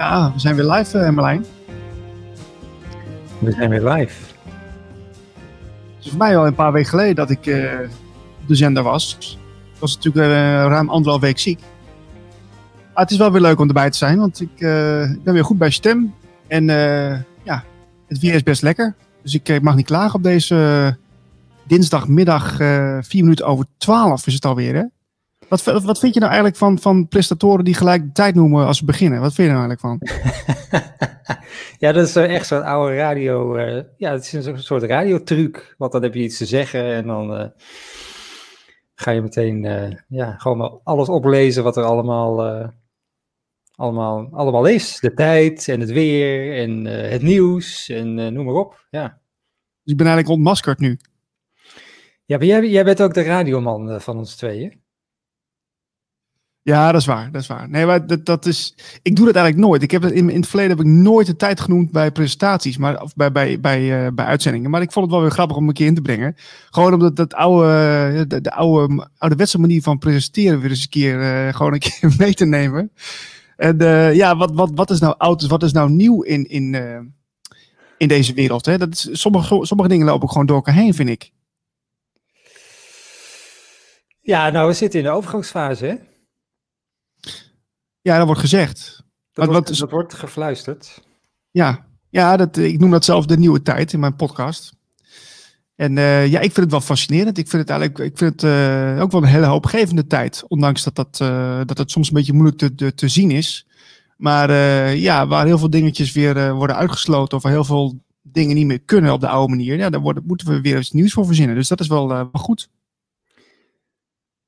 Ja, we zijn weer live, uh, Marlijn. We zijn weer live. Het is voor mij al een paar weken geleden dat ik uh, de zender was. Ik was natuurlijk uh, ruim anderhalf week ziek. Maar het is wel weer leuk om erbij te zijn, want ik, ik ben weer goed bij stem. En ja, het weer is best lekker. Dus ik mag niet klagen op deze dinsdagmiddag, vier minuten over twaalf is het alweer, hè? Wat, wat vind je nou eigenlijk van, van prestatoren die gelijk de tijd noemen als ze beginnen? Wat vind je nou eigenlijk van? ja, dat is echt zo'n oude radio. Uh, ja, het is een soort radiotruc. Want dan heb je iets te zeggen en dan uh, ga je meteen uh, ja, gewoon alles oplezen wat er allemaal, allemaal, allemaal is. De tijd en het weer en het nieuws en noem maar op. Ja. Dus ik ben eigenlijk ontmaskerd nu. Ja, maar jij, jij bent ook de radioman van ons tweeën. Ja, dat is waar. Dat is waar. Nee, maar dat, dat is. Ik doe dat eigenlijk nooit. Ik heb in, in het verleden heb ik nooit de tijd genoemd bij presentaties, maar of bij, bij, bij, uh, bij uitzendingen. Maar ik vond het wel weer grappig om een keer in te brengen. Gewoon omdat dat oude, de, de oude, ouderwetse manier van presenteren weer eens een keer uh, gewoon een keer mee te nemen. En ja, wat, wat, wat is nou oud? Wat is nou nieuw in, in, in deze wereld? Hè? Dat sommige, sommige dingen lopen gewoon door elkaar heen, vind ik. Ja, nou, we zitten in de overgangsfase, hè? Ja, dat wordt gezegd. Dat, wordt, wat, dat wordt gefluisterd. Ja, ja dat, ik noem dat zelf de nieuwe tijd in mijn podcast. En uh, ja, ik vind het wel fascinerend. Ik vind het eigenlijk ik vind het, uh, ook wel een hele hoopgevende tijd. Ondanks dat, dat, uh, dat het soms een beetje moeilijk te, te, te zien is. Maar ja, waar heel veel dingetjes weer worden uitgesloten. Of waar heel veel dingen niet meer kunnen op de oude manier. Ja, daar worden, moeten we weer iets nieuws voor verzinnen. Dus dat is wel, wel goed.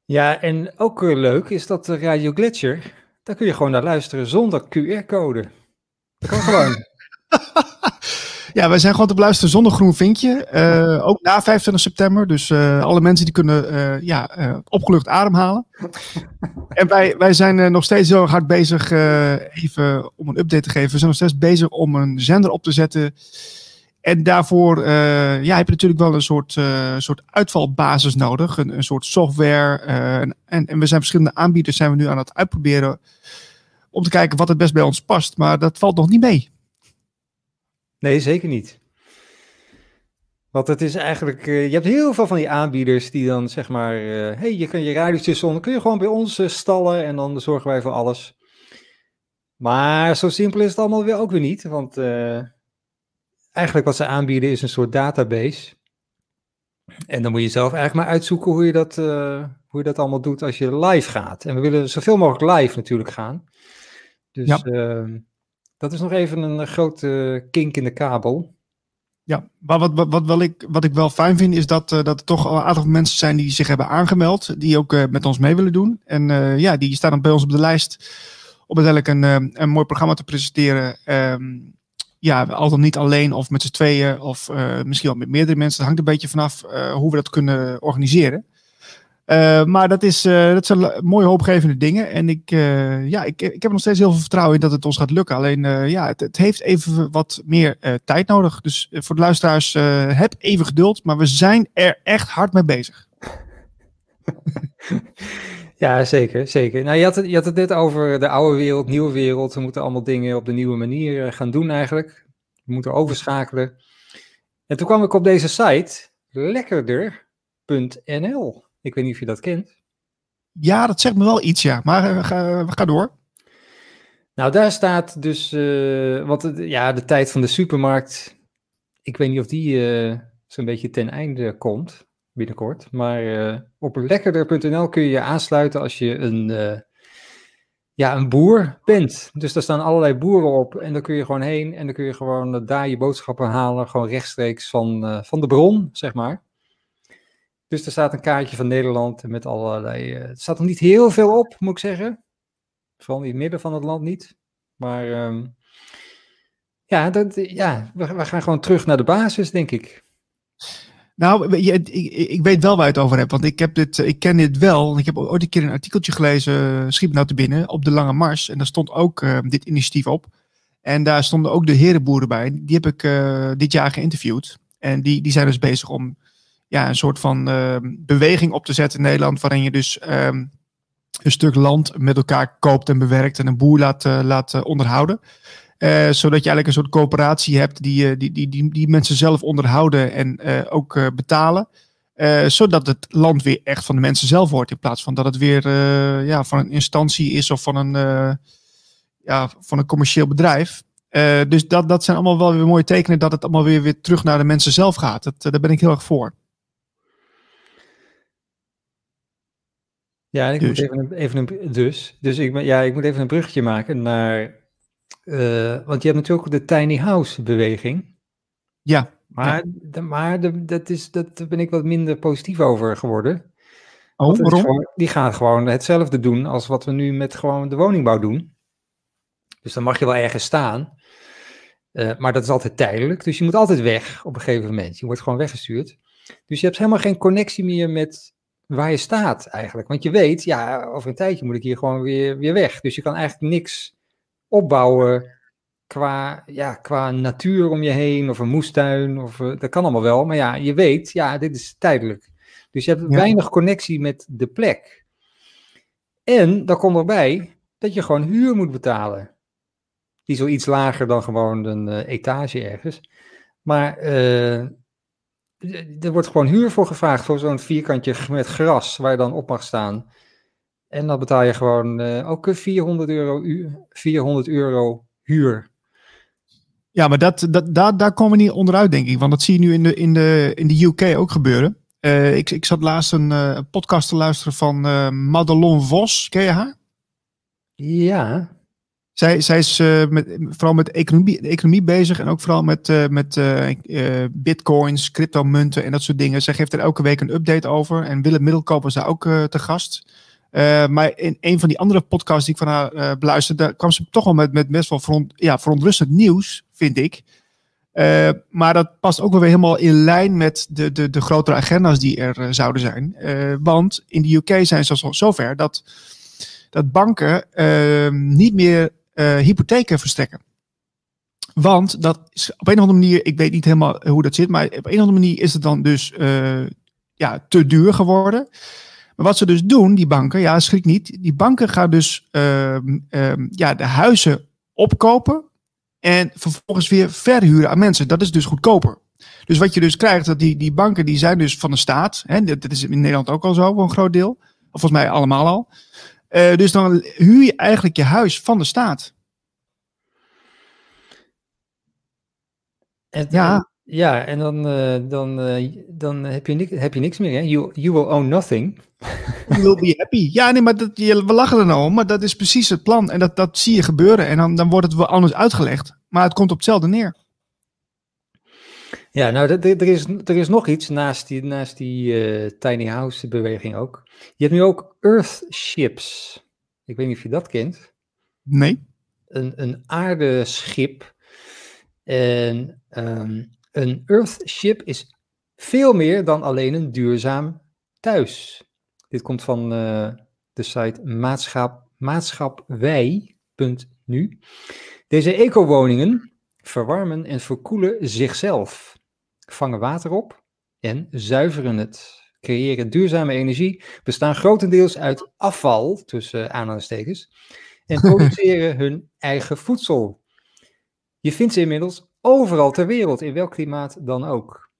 Ja, en ook leuk is dat Radio Gletscher daar kun je gewoon naar luisteren zonder QR-code. Dat kan gewoon. ja, wij zijn gewoon te beluisteren zonder groen vinkje. Uh, ook na 25 september. Dus uh, alle mensen die kunnen uh, ja, opgelucht ademhalen. en wij, wij zijn nog steeds heel hard bezig, even om een update te geven. We zijn nog steeds bezig om een zender op te zetten en daarvoor uh, ja, heb je natuurlijk wel een soort, uh, soort uitvalbasis nodig. Een, een soort software. Uh, en, en we zijn verschillende aanbieders zijn we nu aan het uitproberen. Om te kijken wat het best bij ons past. Maar dat valt nog niet mee. Nee, zeker niet. Want het is eigenlijk, je hebt heel veel van die aanbieders die dan zeg maar, hey, je kan je radiostation, kun je gewoon bij ons stallen en dan zorgen wij voor alles. Maar zo simpel is het allemaal weer ook weer niet, want eigenlijk wat ze aanbieden is een soort database. En dan moet je zelf eigenlijk maar uitzoeken hoe je dat, uh, hoe je dat allemaal doet als je live gaat. En we willen zoveel mogelijk live natuurlijk gaan. Dus ja. uh, dat is nog even een grote kink in de kabel. Ja, maar wat, wat, wat, wel ik, wat ik wel fijn vind is dat, uh, dat er toch al een aantal mensen zijn die zich hebben aangemeld. Die ook met ons mee willen doen. En ja, die staan dan bij ons op de lijst om uiteindelijk een, een mooi programma te presenteren. Um, ja, al dan niet alleen of met z'n tweeën of uh, misschien wel met meerdere mensen. Dat hangt een beetje vanaf uh, hoe we dat kunnen organiseren. Uh, maar dat, is, dat zijn mooie hoopgevende dingen. En ik, ja, ik, ik heb nog steeds heel veel vertrouwen in dat het ons gaat lukken. Alleen ja, het, het, heeft even wat meer tijd nodig. Dus voor de luisteraars, heb even geduld. Maar we zijn er echt hard mee bezig. Ja, zeker, zeker. Nou, je had, het, je had het net over de oude wereld, nieuwe wereld. We moeten allemaal dingen op de nieuwe manier eh, gaan doen eigenlijk. We moeten overschakelen. En toen kwam ik op deze site, lekkerder.nl. Ik weet niet of je dat kent. Ja, dat zegt me wel iets, ja. Maar uh, ga, ga door. Nou, daar staat dus, uh, want ja, de tijd van de supermarkt, ik weet niet of die zo'n beetje ten einde komt binnenkort. Maar uh, op lekkerder.nl kun je je aansluiten als je een, uh, ja, een boer bent. Dus daar staan allerlei boeren op en dan kun je gewoon heen en dan kun je gewoon uh, daar je boodschappen halen, gewoon rechtstreeks van, van de bron, zeg maar. Dus er staat een kaartje van Nederland met allerlei. er staat nog niet heel veel op, moet ik zeggen. Vooral in het midden van het land niet. Maar um, ja, dat, ja we, we gaan gewoon terug naar de basis, denk ik. Nou, ik, weet wel waar je het over hebt, want ik, heb dit, ik ken dit wel. Ik heb ooit een keer een artikeltje gelezen, schiep nou te binnen, op de Lange Mars. En daar stond ook uh, dit initiatief op. En daar stonden ook de herenboeren bij. Die heb ik dit jaar geïnterviewd. En die, die zijn dus bezig om ja, een soort van uh, beweging op te zetten in Nederland, waarin je dus een stuk land met elkaar koopt en bewerkt en een boer laat, laat onderhouden. Zodat je eigenlijk een soort coöperatie hebt die, die, die, die, die mensen zelf onderhouden en ook betalen. zodat het land weer echt van de mensen zelf wordt. In plaats van dat het weer ja, van een instantie is of van een, ja, van een commercieel bedrijf. Dus dat, dat zijn allemaal wel weer mooie tekenen dat het allemaal weer, weer terug naar de mensen zelf gaat. Dat, daar ben ik heel erg voor. Ja, ik dus. moet even een, even een dus. Dus ik, ja, ik moet even een bruggetje maken naar. Uh, want je hebt natuurlijk ook de tiny house beweging. Ja. Maar, De, maar de, dat is, dat, daar ben ik wat minder positief over geworden. Oh, waarom? Gewoon, die gaan gewoon hetzelfde doen als wat we nu met gewoon de woningbouw doen. Dus dan mag je wel ergens staan. Uh, maar dat is altijd tijdelijk. Dus je moet altijd weg op een gegeven moment. Je wordt gewoon weggestuurd. Dus je hebt helemaal geen connectie meer met waar je staat eigenlijk. Want je weet, ja, over een tijdje moet ik hier gewoon weer, weer weg. Dus je kan eigenlijk niks opbouwen qua, ja, qua natuur om je heen of een moestuin. Of, uh, dat kan allemaal wel. Maar ja, je weet, ja, dit is tijdelijk. Dus je hebt weinig connectie met de plek. En dan komt erbij dat je gewoon huur moet betalen. Die is wel iets lager dan gewoon een uh, etage ergens. Maar uh, er wordt gewoon huur voor gevraagd voor zo'n vierkantje met gras waar je dan op mag staan. En dan betaal je gewoon uh, ook 400 euro, 400 euro huur. Ja, maar dat, dat, daar, daar komen we niet onderuit, denk ik. Want dat zie je nu in de, in de, in de UK ook gebeuren. Uh, ik, ik zat laatst een uh, podcast te luisteren van uh, Madelon Vos. Ken je haar? Ja. Zij, zij is met, vooral met economie, economie bezig en ook vooral met, met bitcoins, cryptomunten en dat soort dingen. Zij geeft er elke week een update over. En Willem Middelkoop was daar ook te gast. Maar in een van die andere podcasts die ik van haar beluisterde, kwam ze toch wel met, met best wel veront, ja, verontrustend nieuws, vind ik. maar dat past ook wel weer helemaal in lijn met de, de, de grotere agenda's die er zouden zijn. want in de UK zijn ze zover dat, dat banken niet meer uh, hypotheken verstrekken. Want dat is op een of andere manier, ik weet niet helemaal hoe dat zit, maar op een of andere manier is het dan dus uh, ja, te duur geworden. Maar wat ze dus doen, die banken, ja, schrik niet, die banken gaan dus uh, ja, de huizen opkopen en vervolgens weer verhuren aan mensen. Dat is dus goedkoper. Dus wat je dus krijgt, dat die, die banken die zijn dus van de staat. Hè, dat, is in Nederland ook al zo, voor een groot deel. Of volgens mij allemaal al. Uh, dus dan huur je eigenlijk je huis van de staat. Ja. Ja, en dan, uh, dan, uh, dan heb, je niks, heb je niks meer. Hè? You, you will own nothing. You will be happy. Ja, nee, maar dat, je, we lachen er nou om, maar dat is precies het plan. En dat, dat zie je gebeuren. En dan, dan wordt het wel anders uitgelegd. Maar het komt op hetzelfde neer. Ja, nou, er is, er is nog iets naast die, naast die uh, tiny house beweging ook. Je hebt nu ook Earthships. Ik weet niet of je dat kent. Nee. Een, een aardeschip. En um, een Earthship is veel meer dan alleen een duurzaam thuis. Dit komt van uh, de site maatschap, maatschapwij.nu. Deze eco-woningen verwarmen en verkoelen zichzelf vangen water op en zuiveren het. Creëren duurzame energie, bestaan grotendeels uit afval, tussen aanhalingstekens, en produceren hun eigen voedsel. Je vindt ze inmiddels overal ter wereld, in welk klimaat dan ook.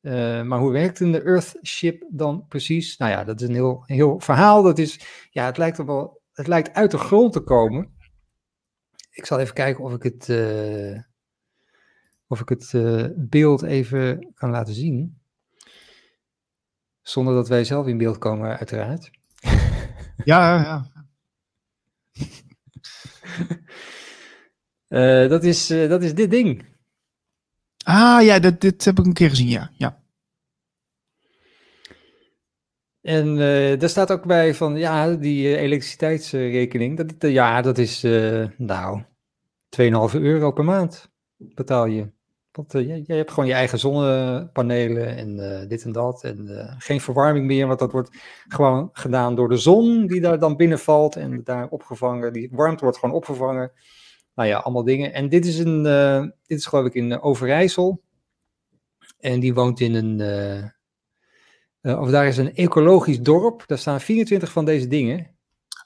Uh, maar hoe werkt een Earthship dan precies? Nou ja, dat is een heel, heel verhaal. Dat is, ja, het lijkt, wel, het lijkt uit de grond te komen. Ik zal even kijken of ik het, uh, of ik het uh, beeld even kan laten zien. Zonder dat wij zelf in beeld komen, uiteraard. Ja, ja. uh, dat, is, uh, dat is dit ding. Ah ja, dat, dit heb ik een keer gezien, ja. ja. En uh, daar staat ook bij van, ja, die elektriciteitsrekening, dat, ja, dat is, nou, 2,5 euro per maand betaal je. Want je, je, hebt gewoon je eigen zonnepanelen en dit en dat. En geen verwarming meer, want dat wordt gewoon gedaan door de zon die daar dan binnenvalt en daar opgevangen. Die warmte wordt gewoon opgevangen. Nou ja, allemaal dingen. En dit is, een, dit is geloof ik in Overijssel. En die woont in een, of daar is een ecologisch dorp. Daar staan 24 van deze dingen.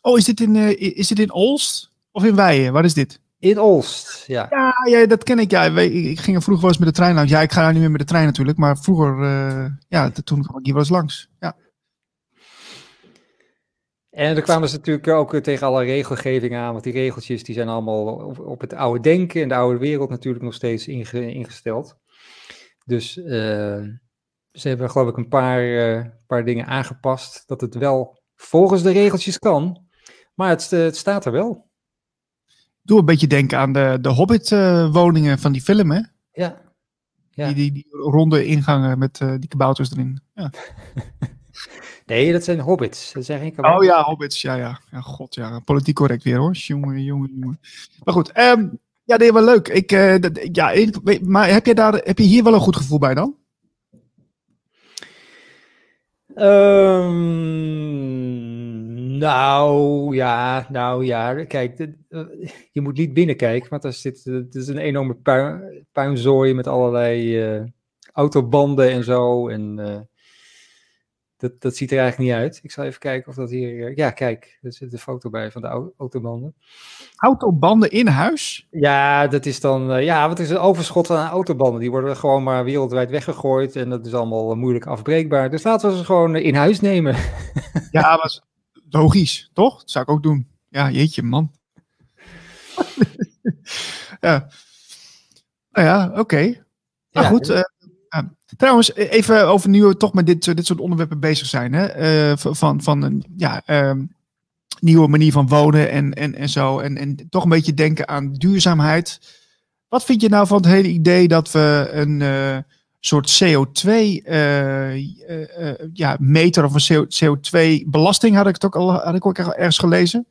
Oh, is dit in, is dit in Olst of in Weijen? Waar is dit? In Olst, ja. Ja, ja dat ken ik. Ja. Ik ging er vroeger wel eens met de trein langs. Ja, ik ga daar niet meer met de trein natuurlijk. Maar vroeger, uh, ja, toen kwam ik hier wel eens langs. Ja. En dan kwamen ze natuurlijk ook tegen alle regelgeving aan, want die regeltjes die zijn allemaal op, op het oude denken en de oude wereld natuurlijk nog steeds inge, ingesteld. Dus uh, ze hebben geloof ik een paar, uh, paar dingen aangepast, dat het wel volgens de regeltjes kan, maar het, het staat er wel. Doe een beetje denken aan de, de Hobbit-woningen van die film, hè? Ja. ja. Die, die, die ronde ingangen met uh, die kabouters erin. Ja. Nee, dat zijn hobbits. Dat zeg ik Oh ja, hobbits. Ja, ja. ja god, ja. Politiek correct weer hoor. Jongen, jongen, jongen. Maar goed. Um, ja, is wel leuk. Ik, uh, dat, ja, maar heb je, daar, heb je hier wel een goed gevoel bij dan? Um, nou, ja, nou ja. Kijk, de, uh, je moet niet binnenkijken, want daar zit, het is een enorme puin, puinzooi met allerlei uh, autobanden en zo. En dat, dat ziet er eigenlijk niet uit. Ik zal even kijken of dat hier... Eh, ja, kijk, er zit een foto bij van de autobanden. Autobanden in huis? Ja, dat is dan... Uh, ja, wat is het overschot aan autobanden? Die worden gewoon maar wereldwijd weggegooid en dat is allemaal moeilijk afbreekbaar. Dus laten we ze gewoon in huis nemen. ja, maar logisch, toch? Dat zou ik ook doen. Ja, jeetje, man. ja. Nou ja, oké. Okay. Maar ja, goed, uh, Trouwens, e-, even over nu toch met dit, dit soort onderwerpen bezig zijn. Hè? Uh, van, van een ja, um, nieuwe manier van wonen en, en, en zo. En, en toch een beetje denken aan duurzaamheid. Wat vind je nou van het hele idee dat we een uh, soort CO2 uh, ja, meter of een CO2 belasting, had ik het ook al, had ik ook ergens gelezen.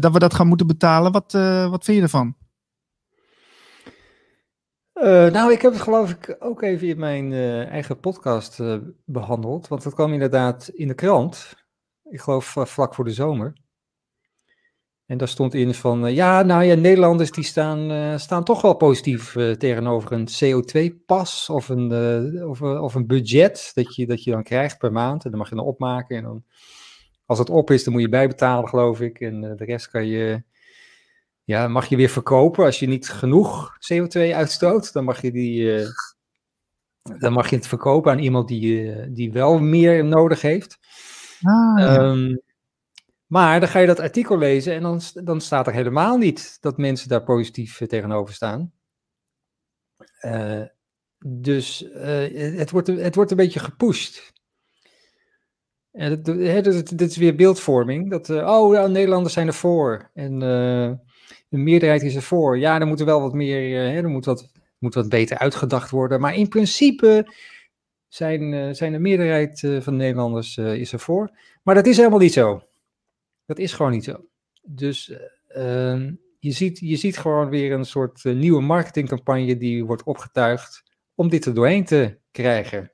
dat we dat gaan moeten betalen. Wat, wat vind je ervan? Uh, nou, ik heb het geloof ik ook even in mijn uh, eigen podcast uh, behandeld. Want dat kwam inderdaad in de krant. Ik geloof vlak voor de zomer. En daar stond in van, ja, nou ja, Nederlanders die staan, staan toch wel positief tegenover een CO2-pas of een, of, of een budget dat je, dat je dan krijgt per maand. En dan mag je dan opmaken. En dan, als het op is, dan moet je bijbetalen, geloof ik. En de rest kan je ja, mag je weer verkopen als je niet genoeg CO2 uitstoot. Dan mag je, die, uh, dan mag je het verkopen aan iemand die, uh, die wel meer nodig heeft. Ah, um, maar dan ga je dat artikel lezen en dan, dan staat er helemaal niet dat mensen daar positief tegenover staan. Uh, dus het, wordt, het wordt een beetje gepusht. En dit, is weer beeldvorming. Dat, oh, ja, Nederlanders zijn ervoor. En de meerderheid is ervoor. Ja, er moet er wel wat meer, uh, er moet wat, moet wat beter uitgedacht worden. Maar in principe zijn, uh, zijn de meerderheid uh, van de Nederlanders is ervoor. Maar dat is helemaal niet zo. Dat is gewoon niet zo. Dus ehm, je, ziet, je ziet gewoon weer een soort nieuwe marketingcampagne die wordt opgetuigd om dit er doorheen te krijgen.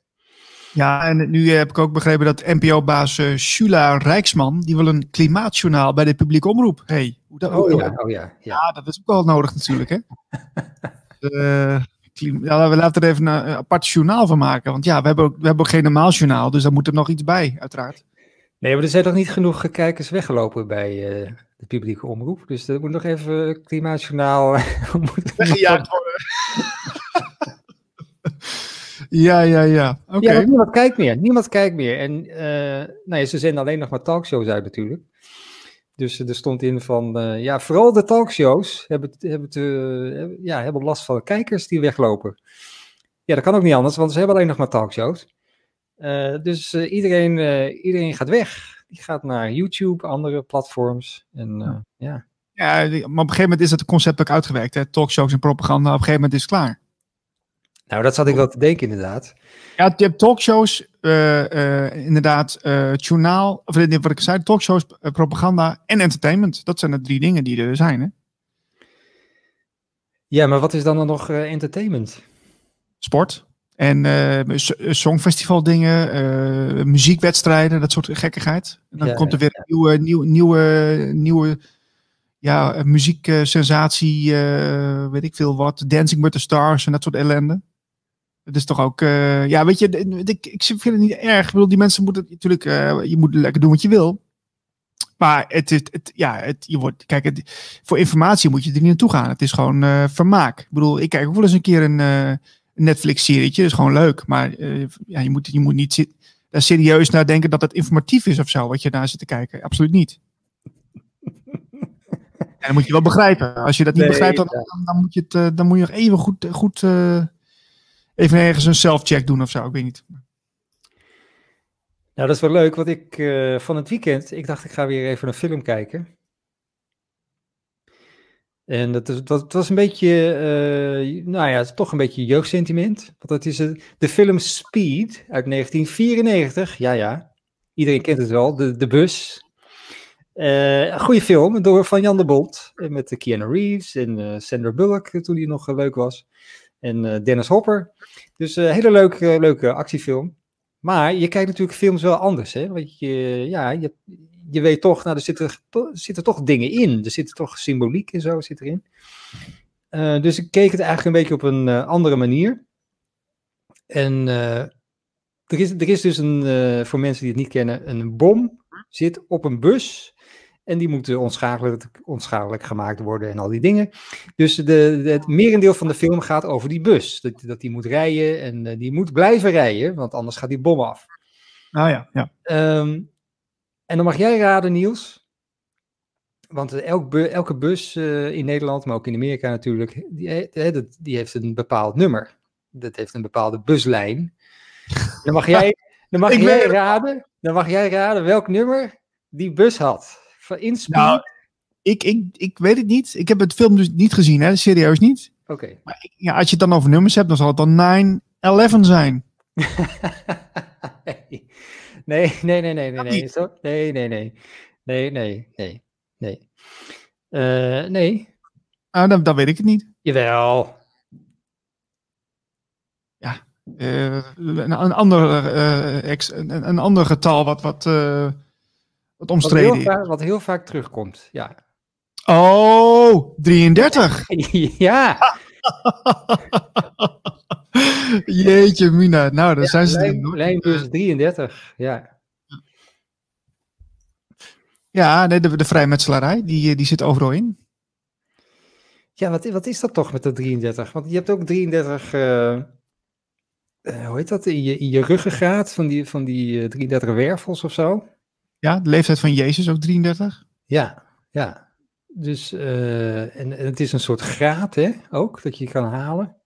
Ja, en nu heb ik ook begrepen dat NPO-baas uh, Shula Rijksman, die wil een klimaatjournaal bij de publieke omroep. Hey, hoe dat, oh, ja, oh ja, ja. ja, dat is ook wel nodig natuurlijk, hè? uh, ja, we laten er even een apart journaal van maken. Want ja, we hebben, ook, we hebben ook geen normaal journaal, dus daar moet er nog iets bij, uiteraard. Nee, maar er zijn toch niet genoeg kijkers weggelopen bij uh, de publieke omroep. Dus er moet nog even klimaatjournaal... Weggejaagd worden. Ja, ja, ja. Oké. Ja, niemand kijkt meer. Niemand kijkt meer. En uh, nou ja, ze zenden alleen nog maar talkshows uit natuurlijk. Dus er stond in van, uh, ja, vooral de talkshows hebben, hebben, te, ja, hebben last van kijkers die weglopen. Ja, dat kan ook niet anders, want ze hebben alleen nog maar talkshows. Uh, dus iedereen, iedereen gaat weg. Die gaat naar YouTube, andere platforms. En ja. ja. maar op een gegeven moment is het concept ook uitgewerkt. Hè? Talkshows en propaganda, op een gegeven moment is het klaar. Nou, dat zat ik wel te denken inderdaad. Ja, je hebt talkshows, uh, uh, inderdaad, uh, journaal, of wat ik zei, talkshows, propaganda en entertainment. Dat zijn de drie dingen die er zijn, hè? Ja, maar wat is dan, dan nog entertainment? Sport en songfestival dingen, muziekwedstrijden, dat soort gekkigheid. En dan komt er weer een nieuwe, nieuwe, nieuwe, nieuwe ja, muzieksensatie, weet ik veel wat, Dancing with the Stars en dat soort ellende. Het is toch ook, eh, ja, weet je, ik, ik vind het niet erg. Ik bedoel, die mensen moeten natuurlijk, uh, je moet lekker doen wat je wil. Maar het is, het, ja, het, je wordt, kijk, het, voor informatie moet je er niet naartoe gaan. Het is gewoon uh, vermaak. Ik bedoel, ik kijk ook wel eens een keer een, Netflix-serietje. Dat is gewoon leuk. Maar ja, je, moet, je moet niet daar serieus naar denken dat het informatief is of zo, wat je daar zit te kijken. Absoluut niet. En dan moet je wel begrijpen. Als je dat niet begrijpt, dan, dan, moet je het, dan moet je nog even goed, goed even ergens een self-check doen of zo. Ik weet niet. Nou, dat is wel leuk, want ik uh, van het weekend, ik dacht ik ga weer even een film kijken. En dat, is, dat, was een beetje, uh, nou ja, toch een beetje jeugdsentiment. Want dat is de film Speed uit 1994. Ja, ja, iedereen kent het wel, de, de bus. Uh, goede film, door van Jan de Bond. Met Keanu Reeves en Sandra Bullock, toen die nog leuk was. En Dennis Hopper. Dus een hele leuke, leuke actiefilm. Maar je kijkt natuurlijk films wel anders, hè? Want je, ja, je, je weet toch, nou, er zitten, zitten toch dingen in. Er zit toch symboliek en zo zit erin. Uh, dus ik keek het eigenlijk een beetje op een andere manier. En er, is, er is dus een, voor mensen die het niet kennen, een bom zit op een bus en die moeten onschadelijk, onschadelijk gemaakt worden en al die dingen. Dus de, de, het merendeel van de film gaat over die bus. Dat, dat die moet rijden en uh, die moet blijven rijden, want anders gaat die bom af. Ah ja, ja. Um, en dan mag jij raden, Niels. Want elk bu elke bus uh, in Nederland, maar ook in Amerika natuurlijk, die, die heeft een bepaald nummer. Dat heeft een bepaalde buslijn. Dan mag jij, dan mag jij raden, dan mag jij raden welk nummer die bus had. Nou, ik, ik, ik weet het niet. Ik heb het film dus niet gezien, hè? serieus niet. Oké. Okay. Maar ja, als je het dan over nummers hebt, dan zal het dan 9-11 zijn. nee, nee, nee, nee, nee, nee. Zo, nee, nee, nee. Nee, nee, nee, nee. Uh, nee. Ah, dan, dan weet ik het niet. Jawel. Ja, uh, een, een, ander, uh, ex, een, een, ander getal wat, wat wat omstreden wat heel, vaak, wat heel vaak terugkomt, ja. Oh, 33. ja. Jeetje, Mina. Nou, dan ja, zijn ze... Lijn, lijnbus 33, ja. Ja, nee, de, de vrijmetselarij, die, die zit overal in. Ja, wat, wat is dat toch met de 33? Want je hebt ook 33, uh, uh, hoe heet dat, in je, in je ruggengraat van die, van die uh, 33 wervels of zo. Ja, de leeftijd van Jezus ook 33? Ja, ja. Dus, uh, en, en, het is een soort graad, hè, ook, dat je kan halen.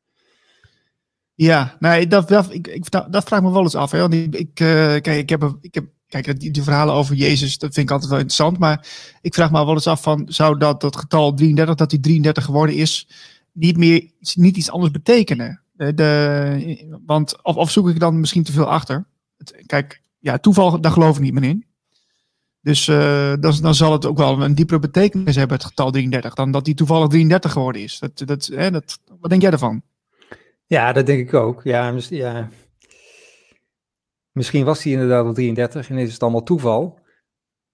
Ja, nee, dat, dat, ik, ik, dat, dat vraag me wel eens af. Hè? Want ik, ik, uh, kijk, ik heb, ik heb, kijk, die, die, verhalen over Jezus, dat vind ik altijd wel interessant. Maar ik vraag me wel eens af van, zou dat, dat getal 33, dat die 33 geworden is, niet meer, niet iets anders betekenen? De, de, want, of, of zoek ik dan misschien te veel achter? Het, kijk, ja, toeval, daar geloof ik niet meer in. Dus uh, dan, dan, zal het ook wel een diepere betekenis hebben, het getal 33, dan dat die toevallig 33 geworden is. Dat, dat, hè, dat, wat denk jij ervan? Ja, dat denk ik ook. Ja, ja. Misschien was hij inderdaad al 33 en is het allemaal toeval.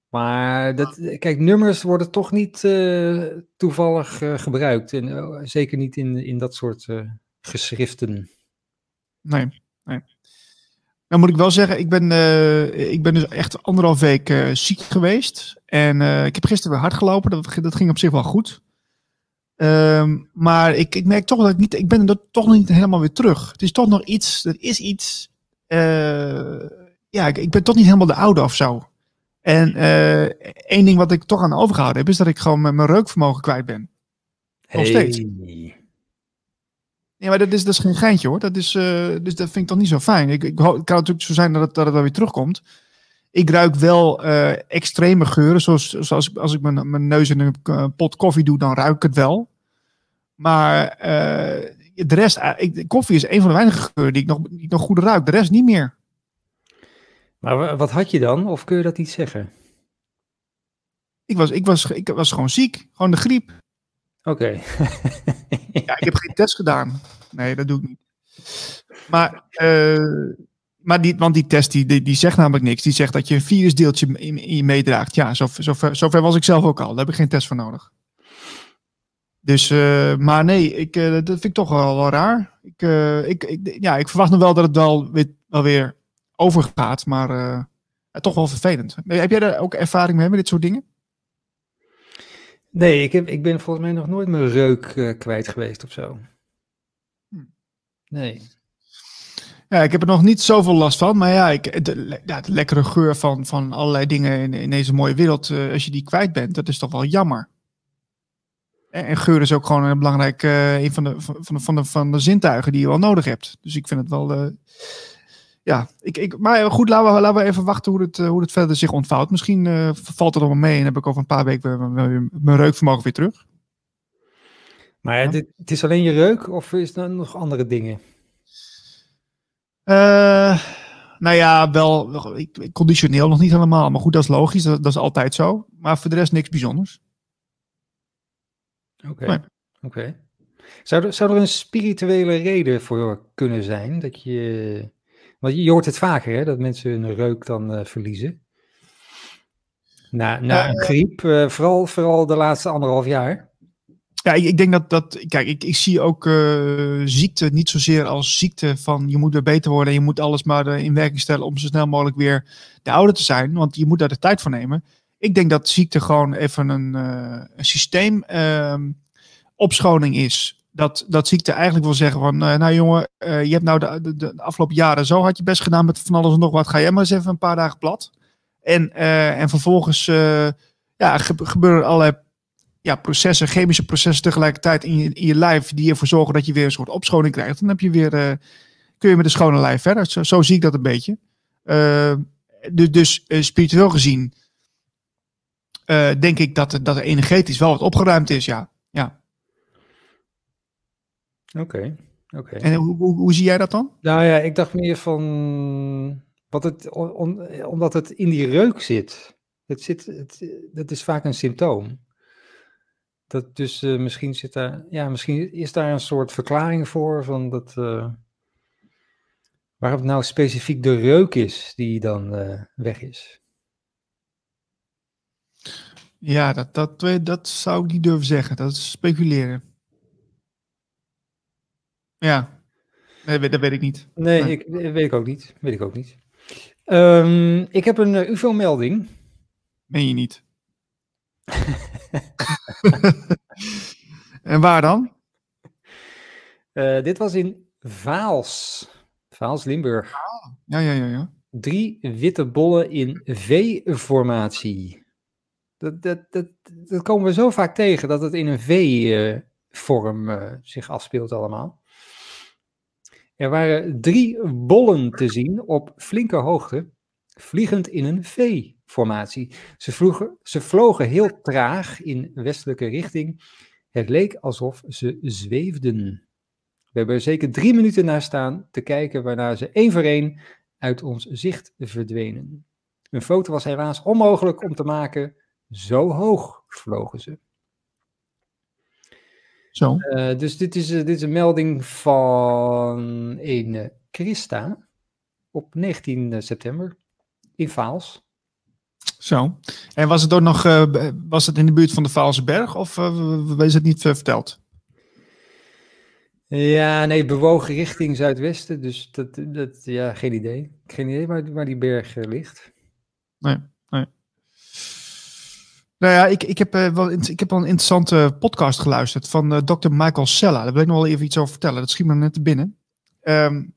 Maar dat, kijk, nummers worden toch niet uh, toevallig uh, gebruikt. En zeker niet in, in dat soort geschriften. Nee, nee. Nou moet ik wel zeggen, ik ben, uh, ik ben dus echt anderhalf week uh, ziek geweest. En uh, ik heb gisteren weer hard gelopen. Dat, dat ging op zich wel goed. Um, maar ik, ik merk toch dat ik niet, ik ben er toch nog niet helemaal weer terug. Het is toch nog iets, er is iets, ja, ik, ik, ben toch niet helemaal de oude of zo. En één ding wat ik toch aan overgehouden heb, is dat ik gewoon mijn reukvermogen kwijt ben. Nog hey. steeds. Ja, maar dat is, dat is geen geintje hoor. Dat is, uh, dus dat vind ik toch niet zo fijn. Ik, ik, het kan natuurlijk zo zijn dat het, dat het weer terugkomt. Ik ruik wel uh, extreme geuren. Zoals, zoals als ik mijn, mijn neus in een pot koffie doe, dan ruik ik het wel. Maar uh, de rest, ik, koffie is een van de weinige geuren die ik, nog, die ik nog goed ruik. De rest niet meer. Maar wat had je dan? Of kun je dat niet zeggen? Ik was, ik was, ik was gewoon ziek. Gewoon de griep. Oké. ja, ik heb geen test gedaan. Nee, dat doe ik niet. Maar, uh, maar die, want die test die, die, zegt namelijk niks. Die zegt dat je een virusdeeltje in, in je meedraagt. Ja, zover, zover, zover was ik zelf ook al. Daar heb ik geen test voor nodig. Dus, uh, maar nee, ik, uh, dat vind ik toch wel, raar. Ik, ik, ik, ja, ik verwacht nog wel dat het wel weer, wel weer overgaat, maar toch wel vervelend. Heb jij daar ook ervaring mee met dit soort dingen? Nee, ik, heb, ik ben volgens mij nog nooit mijn reuk kwijt geweest of zo. Hm. Nee. Ja, ik heb er nog niet zoveel last van. Maar ja, ik, de, ja, de lekkere geur van, van allerlei dingen in, in deze mooie wereld, als je die kwijt bent, dat is toch wel jammer. En geur is ook gewoon een belangrijk uh, een van de, van, de, van, de, van de zintuigen die je wel nodig hebt. Dus ik vind het wel. Uh, ja, ik, ik, maar goed, laten we, laten we even wachten hoe het, uh, hoe het verder zich ontvouwt. Misschien valt het allemaal mee en heb ik over een paar weken mijn reukvermogen weer terug. Maar ja. dit, het is alleen je reuk of is er nog andere dingen? nou ja, wel ik, conditioneel nog niet helemaal. Maar goed, dat is logisch. Dat, dat is altijd zo. Maar voor de rest niks bijzonders. Oké. Oké. Zou, er, zou er een spirituele reden voor kunnen zijn dat je. Want je hoort het vaker, hè, dat mensen hun reuk dan uh, verliezen. Na, na een griep, uh, vooral, vooral de laatste anderhalf jaar. Ja, ik, ik denk dat dat. Kijk, ik, ik zie ook uh, ziekte niet zozeer als ziekte van je moet weer beter worden en je moet alles maar in werking stellen om zo snel mogelijk weer de oude te zijn. Want je moet daar de tijd voor nemen. Ik denk dat ziekte gewoon even een, een systeem uh, opschoning is. Dat, dat ziekte eigenlijk wil zeggen van, uh, nou jongen, uh, je hebt nou de, de, de, afgelopen jaren zo had je best gedaan met van alles en nog wat. Ga jij maar eens even een paar dagen plat. En, en vervolgens ja, gebeuren allerlei ja, processen, chemische processen tegelijkertijd in je, in je lijf die ervoor zorgen dat je weer een soort opschoning krijgt. Dan heb je weer, kun je met een schone lijf verder. Zo, zo zie ik dat een beetje. dus dus spiritueel gezien denk ik dat, dat er energetisch wel wat opgeruimd is, ja. Oké, okay, oké. En hoe, hoe, hoe, zie jij dat dan? Nou ja, ik dacht meer van, wat het, om, omdat het in die reuk zit. Het zit het, dat is vaak een symptoom. Dat dus uh, misschien zit daar, ja, misschien is daar een soort verklaring voor van dat, uh, waarom het nou specifiek de reuk is die dan weg is. Ja, dat, dat, dat zou ik niet durven zeggen. Dat is speculeren. Ja, nee, dat weet ik niet. Nee, Ik, weet ik ook niet. Weet ik ook niet. Um, ik heb een uh, UFO-melding. Meen je niet? en waar dan? Uh, dit was in Vaals. Vaals, Limburg. Ah, ja, ja, ja, ja. Drie witte bollen in V-formatie. Dat, dat, dat, dat komen we zo vaak tegen, dat het in een V-vorm uh, zich afspeelt allemaal. Er waren drie bollen te zien op flinke hoogte, vliegend in een V-formatie. Ze, ze vlogen heel traag in westelijke richting. Het leek alsof ze zweefden. We hebben er zeker drie minuten naar staan te kijken, waarna ze één voor één uit ons zicht verdwenen. Een foto was helaas onmogelijk om te maken, zo hoog vlogen ze. Zo. Uh, dus dit is, uh, dit is een melding van een uh, Christa op 19 september in Vaals. Zo. En was het ook nog was het in de buurt van de Vaalse Berg of is het niet verteld? Ja, nee, bewogen richting zuidwesten. Dus dat, dat ja, geen idee. Geen idee waar, waar die berg ligt. Nee. Nou ja, ik, ik, heb, uh, wel, ik heb wel een interessante podcast geluisterd van uh, Dr. Michael Sella. Daar wil ik nog wel even iets over vertellen. Dat schiet me net te binnen. Um,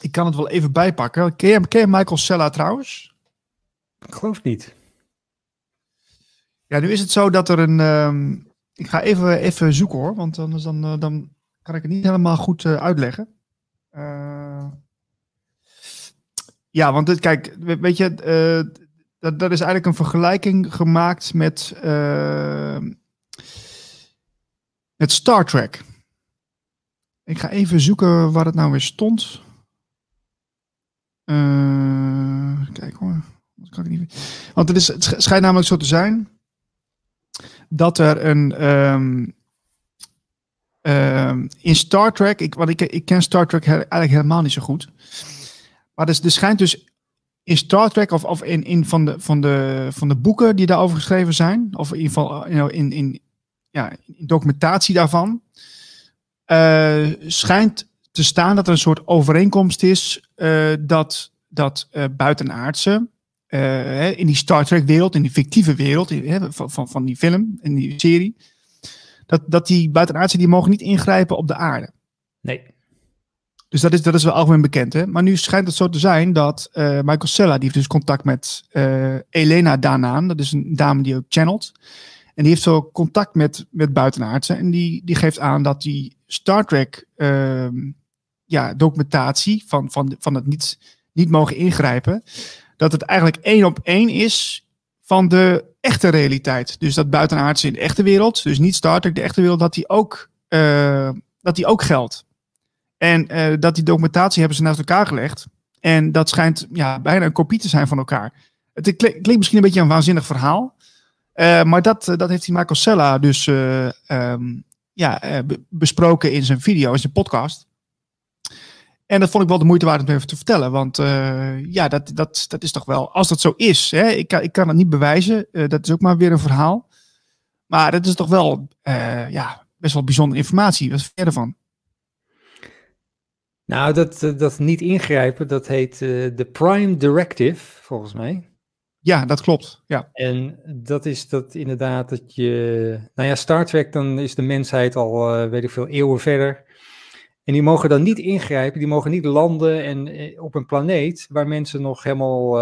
ik kan het wel even bijpakken. Ken je, ken je Michael Sella trouwens? Ik geloof niet. Ja, nu is het zo dat er een... Um, ik ga even, even zoeken hoor, want anders dan, uh, dan kan ik het niet helemaal goed uitleggen. ja, want dit, kijk, weet je dat, dat is eigenlijk een vergelijking gemaakt met, uh, met Star Trek. Ik ga even zoeken waar het nou weer stond. Uh, kijk hoor. kan ik niet... Want het, is, het schijnt namelijk zo te zijn dat er een. Um, um, in Star Trek, ik, want ik, ik ken Star Trek eigenlijk helemaal niet zo goed. Maar er, er schijnt dus in Star Trek of, in, in van, de, van, de, van de boeken die daarover geschreven zijn, of in ieder geval in, in, ja, documentatie daarvan schijnt te staan dat er een soort overeenkomst is dat, dat buitenaardse in die Star Trek wereld, in die fictieve wereld van, van, van die film, in die serie, dat, dat die buitenaardse die mogen niet ingrijpen op de aarde. Nee. Dus dat is, dat is wel algemeen bekend. Hè? Maar nu schijnt het zo te zijn dat uh, Michael Sella, die heeft dus contact met uh, Elena Danaan. Dat is een dame die ook channelt. En die heeft zo contact met, met buitenaardsen. En die, die geeft aan dat die Star Trek uh, ja, documentatie van, van, van het niet, niet mogen ingrijpen. Dat het eigenlijk één op één is van de echte realiteit. Dus dat buitenaardse in de echte wereld, dus niet Star Trek, de echte wereld, dat die ook, uh, dat die ook geldt. En uh, dat die documentatie hebben ze naast elkaar gelegd. En dat schijnt ja, bijna een kopie te zijn van elkaar. Het klinkt misschien een beetje een waanzinnig verhaal. Uh, maar dat, dat heeft die Michael Sella dus um, ja, besproken in zijn video, in zijn podcast. En dat vond ik wel de moeite waard om even te vertellen. Want ja, dat, dat, dat is toch wel, als dat zo is, hè, ik, kan, ik kan het niet bewijzen. Dat is ook maar weer een verhaal. Maar dat is toch wel ja, best wel bijzondere informatie. Wat vind je ervan? Nou, dat, dat niet ingrijpen, dat heet de Prime Directive, volgens mij. Ja, dat klopt. Ja. En dat is dat inderdaad dat je. Nou ja, Star Trek, dan is de mensheid al, weet ik veel, eeuwen verder. En die mogen dan niet ingrijpen, die mogen niet landen en, eh, op een planeet waar mensen nog helemaal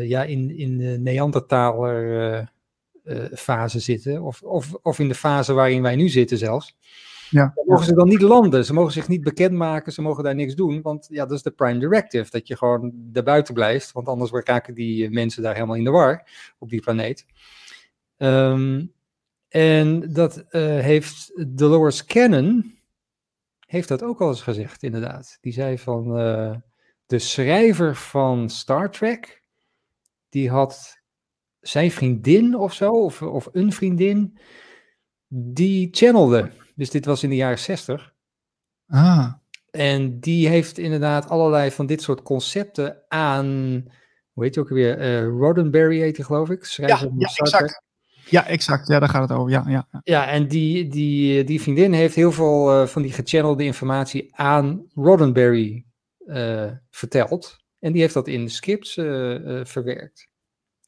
ja, in, in de Neandertaler fase zitten. Of, of, of in de fase waarin wij nu zitten zelfs. Ja. Mogen ze dan niet landen, ze mogen zich niet bekendmaken, ze mogen daar niks doen. Want ja, dat is de prime directive, dat je gewoon buiten blijft. Want anders raken die mensen daar helemaal in de war op die planeet. Um, en dat heeft Dolores Cannon, heeft dat ook al eens gezegd, inderdaad. Die zei van uh, de schrijver van Star Trek, die had zijn vriendin of zo, of, of een vriendin, die channelde. Dus dit was in de jaren zestig. Ah. En die heeft inderdaad allerlei van dit soort concepten aan, hoe heet je ook weer, uh, Roddenberry heet hij geloof ik, schrijver ja, ja, exact. Ja, exact. Ja, daar gaat het over. Ja, ja. ja en die, die, die vriendin heeft heel veel uh, van die gechannelde informatie aan Roddenberry uh, verteld. En die heeft dat in de scripts verwerkt.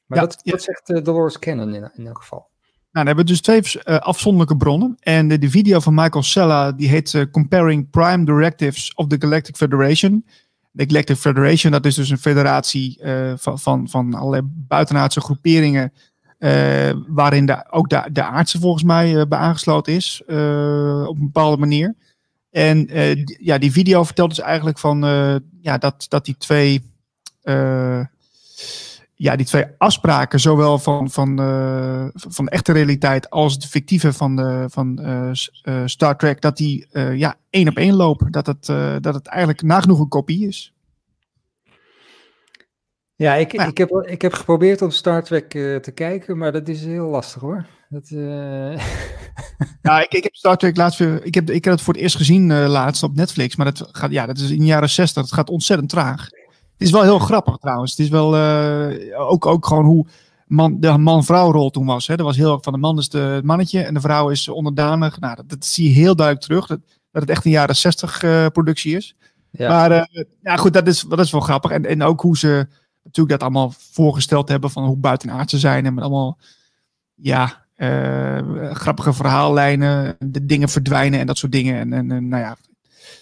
Maar ja, dat, ja. dat zegt Dolores Cannon in, in elk geval. Nou, dan hebben we dus twee afzonderlijke bronnen. En de, de, video van Michael Sella, die heet Comparing Prime Directives of the Galactic Federation. De Galactic Federation, dat is dus een federatie van, van, van allerlei buitenaardse groeperingen waarin ook de, de aardse volgens mij bij aangesloten is. Op een bepaalde manier. En ja, die video vertelt dus eigenlijk van ja, dat, dat die twee. Ja, die twee afspraken, zowel van, van, van de echte realiteit als de fictieve van, de, van Star Trek, dat die ja, één op één lopen. Dat het, dat het eigenlijk nagenoeg een kopie is. Ja, ik, ik, heb, ik heb geprobeerd om Star Trek te kijken, maar dat is heel lastig hoor. Dat, ja, ik, ik heb Star Trek laatst weer. Ik heb, ik heb het voor het eerst gezien laatst op Netflix, maar dat, gaat, ja, dat is in de jaren 60. Het gaat ontzettend traag. Het is wel heel grappig trouwens. Het is wel ook, ook gewoon hoe man, de man-vrouw rol toen was. Hè. Er was heel van de man is de mannetje en de vrouw is onderdanig. Nou, dat, dat zie je heel duidelijk terug. Dat, dat het echt een jaren 60 productie is. Ja. Maar ja, goed, dat is, dat is wel grappig. En, en ook hoe ze natuurlijk dat allemaal voorgesteld hebben van hoe buitenaardse zijn en met allemaal ja, grappige verhaallijnen, de dingen verdwijnen en dat soort dingen. En, en, en nou ja,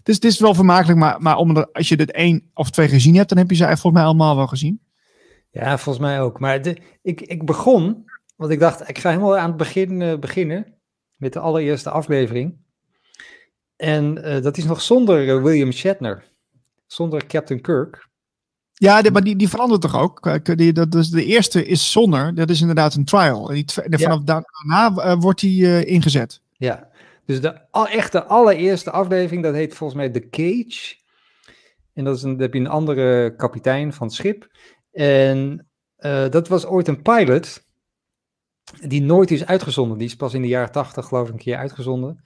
dus het is wel vermakelijk, maar, maar om er, als je dit één of twee gezien hebt, dan heb je ze volgens mij allemaal wel gezien. Ja, volgens mij ook. Maar de, ik, ik begon, want ik dacht, ik ga helemaal aan het begin uh, beginnen met de allereerste aflevering. En uh, dat is nog zonder William Shatner, zonder Captain Kirk. Ja, maar die, die verandert toch ook? Die, dat is, de eerste is zonder, dat is inderdaad een trial. En die, vanaf daarna wordt die ingezet. Ja, dus de echte allereerste aflevering, dat heet volgens mij The Cage. En dat is een, heb je een andere kapitein van het schip. En uh, dat was ooit een pilot die nooit is uitgezonden. Die is pas in de jaren tachtig geloof ik een keer uitgezonden.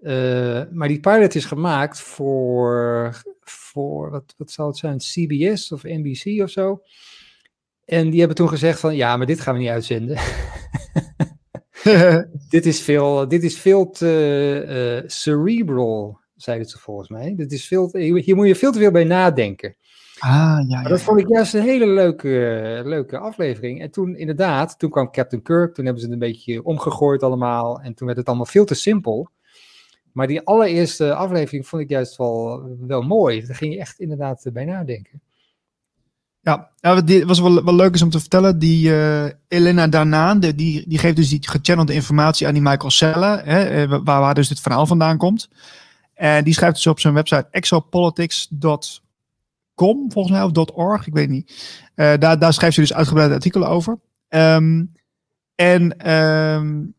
Uh, maar die pilot is gemaakt voor voor, wat, wat zou het zijn, CBS of NBC of zo. En die hebben toen gezegd van, ja, maar dit gaan we niet uitzenden. dit, is veel, dit is veel te uh, cerebral, zeiden ze volgens mij. Dit is veel te, hier moet je veel te veel bij nadenken. Ah, ja, ja. dat vond ik juist een hele leuke, leuke aflevering. En toen inderdaad, toen kwam Captain Kirk, toen hebben ze het een beetje omgegooid allemaal. En toen werd het allemaal veel te simpel. Maar die allereerste aflevering vond ik juist wel, wel mooi. Daar ging je echt inderdaad bij nadenken. Ja, ja was wel, wel leuk is om te vertellen. Die uh, Elena Danaan, die, die geeft dus die gechannelde informatie aan die Michael Selle, hè, eh, waar, waar dus dit verhaal vandaan komt. En die schrijft dus op zijn website exopolitics.com, volgens mij, of .org, ik weet niet. Uh, daar, daar schrijft ze dus uitgebreide artikelen over. Um, en um,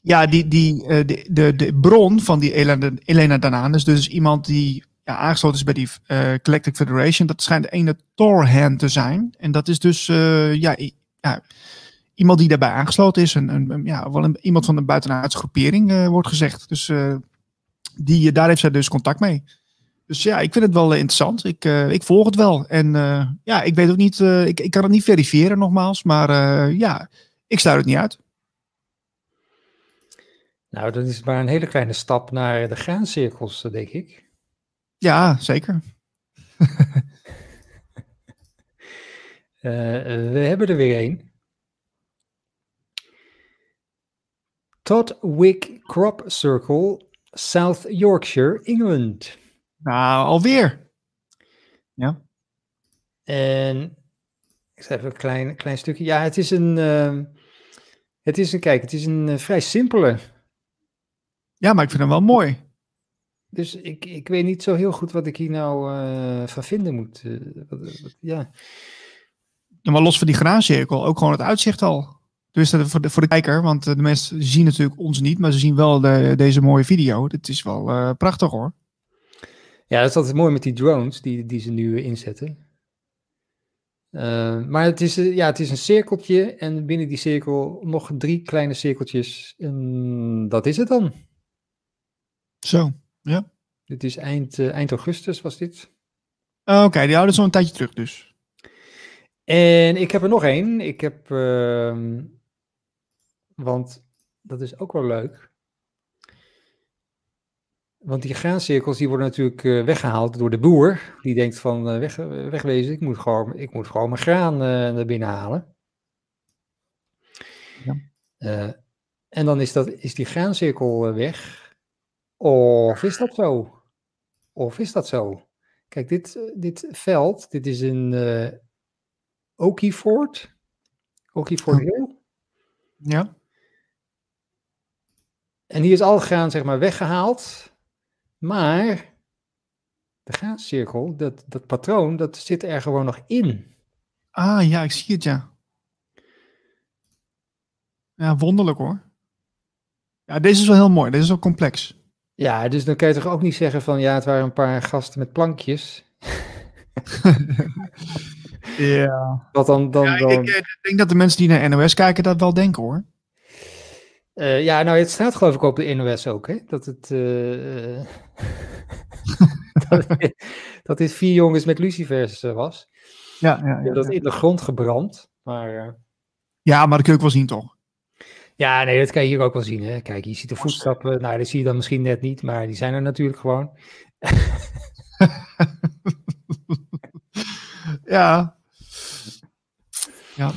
ja, die, die, de, de, de bron van die Elena, Elena Danaan is dus iemand die ja, aangesloten is bij die uh, Galactic Federation. Dat schijnt de ene Torhan te zijn. En dat is dus uh, ja, ja, iemand die daarbij aangesloten is. Een, een, ja, wel een, iemand van de buitenaardse groepering uh, wordt gezegd. Dus die, daar heeft zij dus contact mee. Dus ja, ik vind het wel interessant. Ik, ik volg het wel. En ja, ik weet ook niet, ik, ik kan het niet verifiëren nogmaals. Maar ja, ik sluit het niet uit. Nou, dat is maar een hele kleine stap naar de graancirkels, denk ik. Ja, zeker. uh, we hebben er weer een. Todd Wick Crop Circle, South Yorkshire, England. Nou, alweer. Ja. En ik zeg even een klein, klein stukje. Ja, het is een. Uh, het is een, kijk, het is een uh, vrij simpele. Ja, maar ik vind hem wel mooi. Dus ik, ik weet niet zo heel goed wat ik hier nou uh, van vinden moet. Uh, wat, wat, ja. Maar los van die graancirkel, ook gewoon het uitzicht al. Dus dat voor de, voor de kijker, want de mensen zien natuurlijk ons niet, maar ze zien wel de, deze mooie video. Het is wel uh, prachtig hoor. Ja, dat is altijd mooi met die drones die, die ze nu inzetten. maar het is, ja, het is een cirkeltje en binnen die cirkel nog drie kleine cirkeltjes. En dat is het dan. Zo. Ja. Dit is eind, uh, eind augustus was dit. Uh, Oké, die houden zo een tijdje terug dus. En ik heb er nog één. Ik heb, uh, want dat is ook wel leuk. Want die graancirkels die worden natuurlijk uh, weggehaald door de boer. Die denkt van uh, weg, wegwezen, ik moet gewoon, ik moet gewoon mijn graan naar binnen halen. Ja. en dan is, dat, is die graancirkel weg. Of is dat zo? Of is dat zo? Kijk, dit, eh, dit veld, dit is een uh, Okiefort. Okiefort Hill. Ja. En hier is al graan zeg maar weggehaald. Maar de graancirkel, dat, dat patroon, dat zit er gewoon nog in. Ah ja, ik zie het ja. Ja, wonderlijk hoor. Ja, deze is wel heel mooi. Deze is wel complex. Ja, dus dan kan je toch ook niet zeggen van ja, het waren een paar gasten met plankjes. ja. Wat dan, dan, ja, dan... Ik, ik, denk dat de mensen die naar NOS kijken dat wel denken hoor. Uh, ja, nou, het staat geloof ik op de NOS ook, hè? Dat het. Uh, dat, dat dit vier jongens met lucifers was. Ja, ja, ja, dat in de grond gebrand. Maar. Ja, maar dat kun je ook wel zien, toch? Ja, nee, dat kan je hier ook wel zien. Hè. Kijk, je ziet de voetstappen. Nou, dat zie je dan misschien net niet, maar die zijn er natuurlijk gewoon. ja. Ja.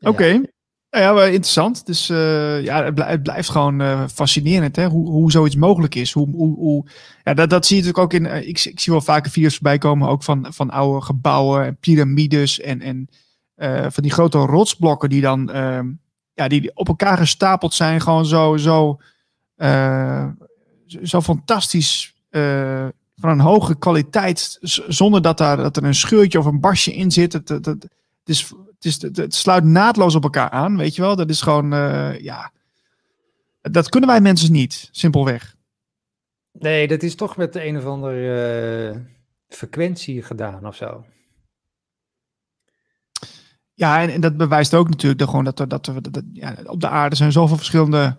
Oké. Okay. Nou ja, interessant. Dus uh, ja, het, blijft, het blijft gewoon uh, fascinerend hè? Hoe, hoe zoiets mogelijk is. Hoe, hoe, hoe, ja, dat, dat zie je natuurlijk ook in. Uh, ik, ik zie wel vaker video's voorbij komen, ook van, van oude gebouwen en piramides en, en van die grote rotsblokken die dan ehm, ja, die op elkaar gestapeld zijn. Gewoon zo, zo, uh, zo fantastisch. Uh, van een hoge kwaliteit. Zonder dat, daar, dat er een scheurtje of een basje in zit. Het, het, het, is, het, is, het, sluit naadloos op elkaar aan. Weet je wel? Dat is gewoon. Uh, ja. Dat kunnen wij mensen niet. Simpelweg. Nee, dat is toch met de een of andere frequentie gedaan of zo. Ja, en, en, dat bewijst ook natuurlijk dat, gewoon dat, dat, dat, ja, op de aarde zijn zoveel verschillende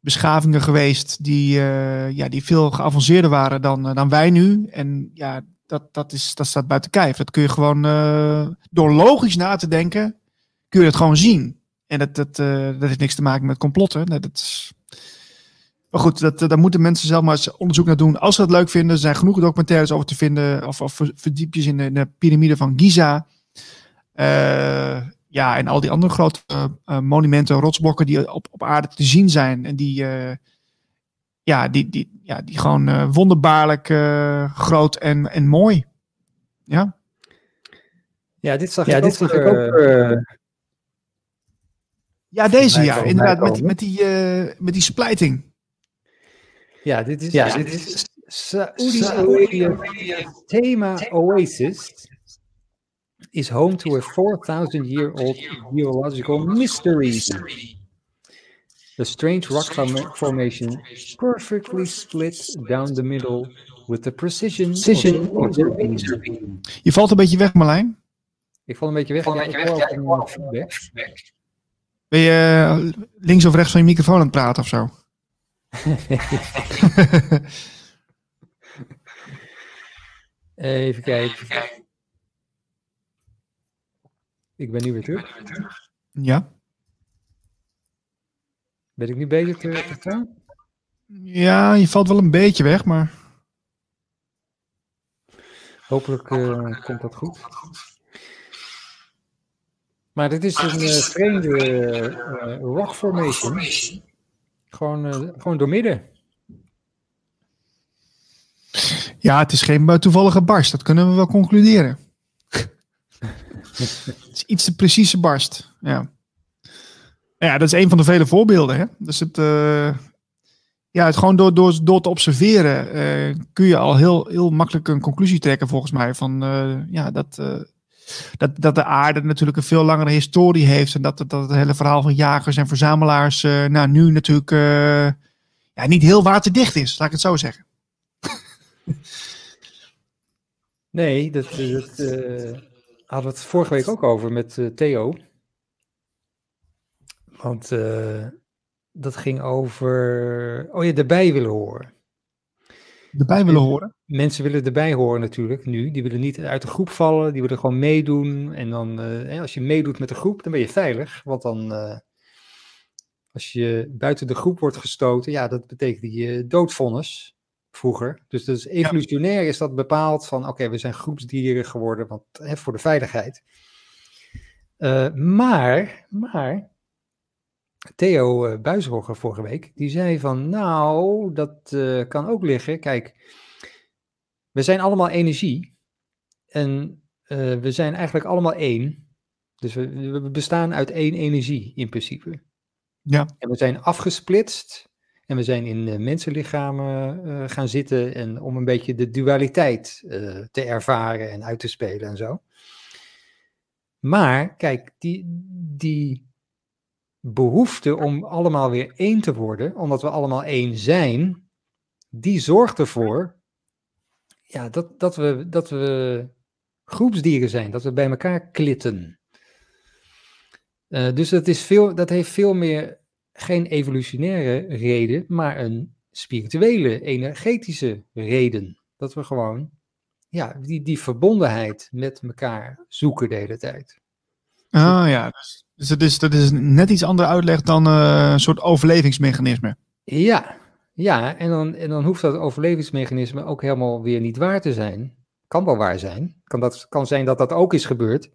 beschavingen geweest die, uh, ja, die veel geavanceerder waren dan, uh, dan wij nu. En ja, dat, dat, is, dat staat buiten kijf. Dat kun je gewoon uh, door logisch na te denken, kun je het gewoon zien. En dat, dat, dat heeft niks te maken met complotten. Dat is... Maar goed, dat, daar moeten mensen zelf maar eens onderzoek naar doen. Als ze het leuk vinden, er zijn genoeg documentaires over te vinden. Of, of verdiepjes in de, in de piramide van Giza. Uh, ja, en al die andere grote uh, monumenten, rotsblokken die op, op aarde te zien zijn. En die, uh, ja, die, die, ja, die gewoon uh, wonderbaarlijk groot en, en mooi. Ja. Ja, dit zag, ja, ik, dit ook, zag ik ook. ja, deze ja, inderdaad, met, met, die, met die splijting. Ja, dit is, ja, dit is Saudi thema Oasis is home to a 4,000 year old geological mystery. The strange rock formation perfectly split down the middle with the precision, precision of the beam. Je valt een beetje weg, Marlijn. Ik val een beetje weg. Ja, ik hoor weg. Ben je uh, links of rechts van je microfoon aan het praten of zo? Even kijken. Ik ben nu weer terug. Ja. Ben ik nu bezig te verstaan? Ja, je valt wel een beetje weg, maar... Hopelijk uh, komt dat goed. Maar dit is een uh, vreemde uh, rock formation. Gewoon, gewoon door midden. Ja, het is geen toevallige barst. Dat kunnen we wel concluderen. iets te precieze barst. Ja. ja, dat is een van de vele voorbeelden. Hè? Dus het, uh, ja, het gewoon door, door, door te observeren uh, kun je al heel, heel makkelijk een conclusie trekken, volgens mij. Van uh, ja, dat, dat, dat de aarde natuurlijk een veel langere historie heeft. En dat, dat het hele verhaal van jagers en verzamelaars nou, nu natuurlijk ja, niet heel waterdicht is, laat ik het zo zeggen. Nee, dat, dat, hadden we het vorige week ook over met uh, Theo. Want uh, dat ging over. Oh ja, erbij willen horen. Erbij willen horen? Mensen willen erbij horen natuurlijk nu. Die willen niet uit de groep vallen, die willen gewoon meedoen. En dan, uh, als je meedoet met de groep, dan ben je veilig. Want dan, als je buiten de groep wordt gestoten, ja, dat betekent je doodvonnis vroeger. Dus, dus evolutionair is dat bepaald van oké, we zijn groepsdieren geworden want, hè, voor de veiligheid. Uh, maar, maar, Theo uh, vorige week, die zei van nou, dat uh, kan ook liggen. Kijk, we zijn allemaal energie en we zijn eigenlijk allemaal één. Dus we, we bestaan uit één energie in principe. Ja. En we zijn afgesplitst en we zijn in uh, mensenlichamen uh, gaan zitten en om een beetje de dualiteit uh, te ervaren en uit te spelen en zo. Maar kijk, die, die behoefte om allemaal weer één te worden, omdat we allemaal één zijn, die zorgt ervoor ja, dat, dat, we, dat we groepsdieren zijn, dat we bij elkaar klitten. dus dat, is veel, dat heeft veel meer geen evolutionaire reden, maar een spirituele, energetische reden. Dat we gewoon ja, die, die verbondenheid met elkaar zoeken de hele tijd. Ah ja, dus, dus dat, is, dat is net iets andere uitleg dan uh, een soort overlevingsmechanisme. Ja, ja en, dan, en dan hoeft dat overlevingsmechanisme ook helemaal weer niet waar te zijn. Kan wel waar zijn. Kan, dat, kan zijn dat dat ook is gebeurd.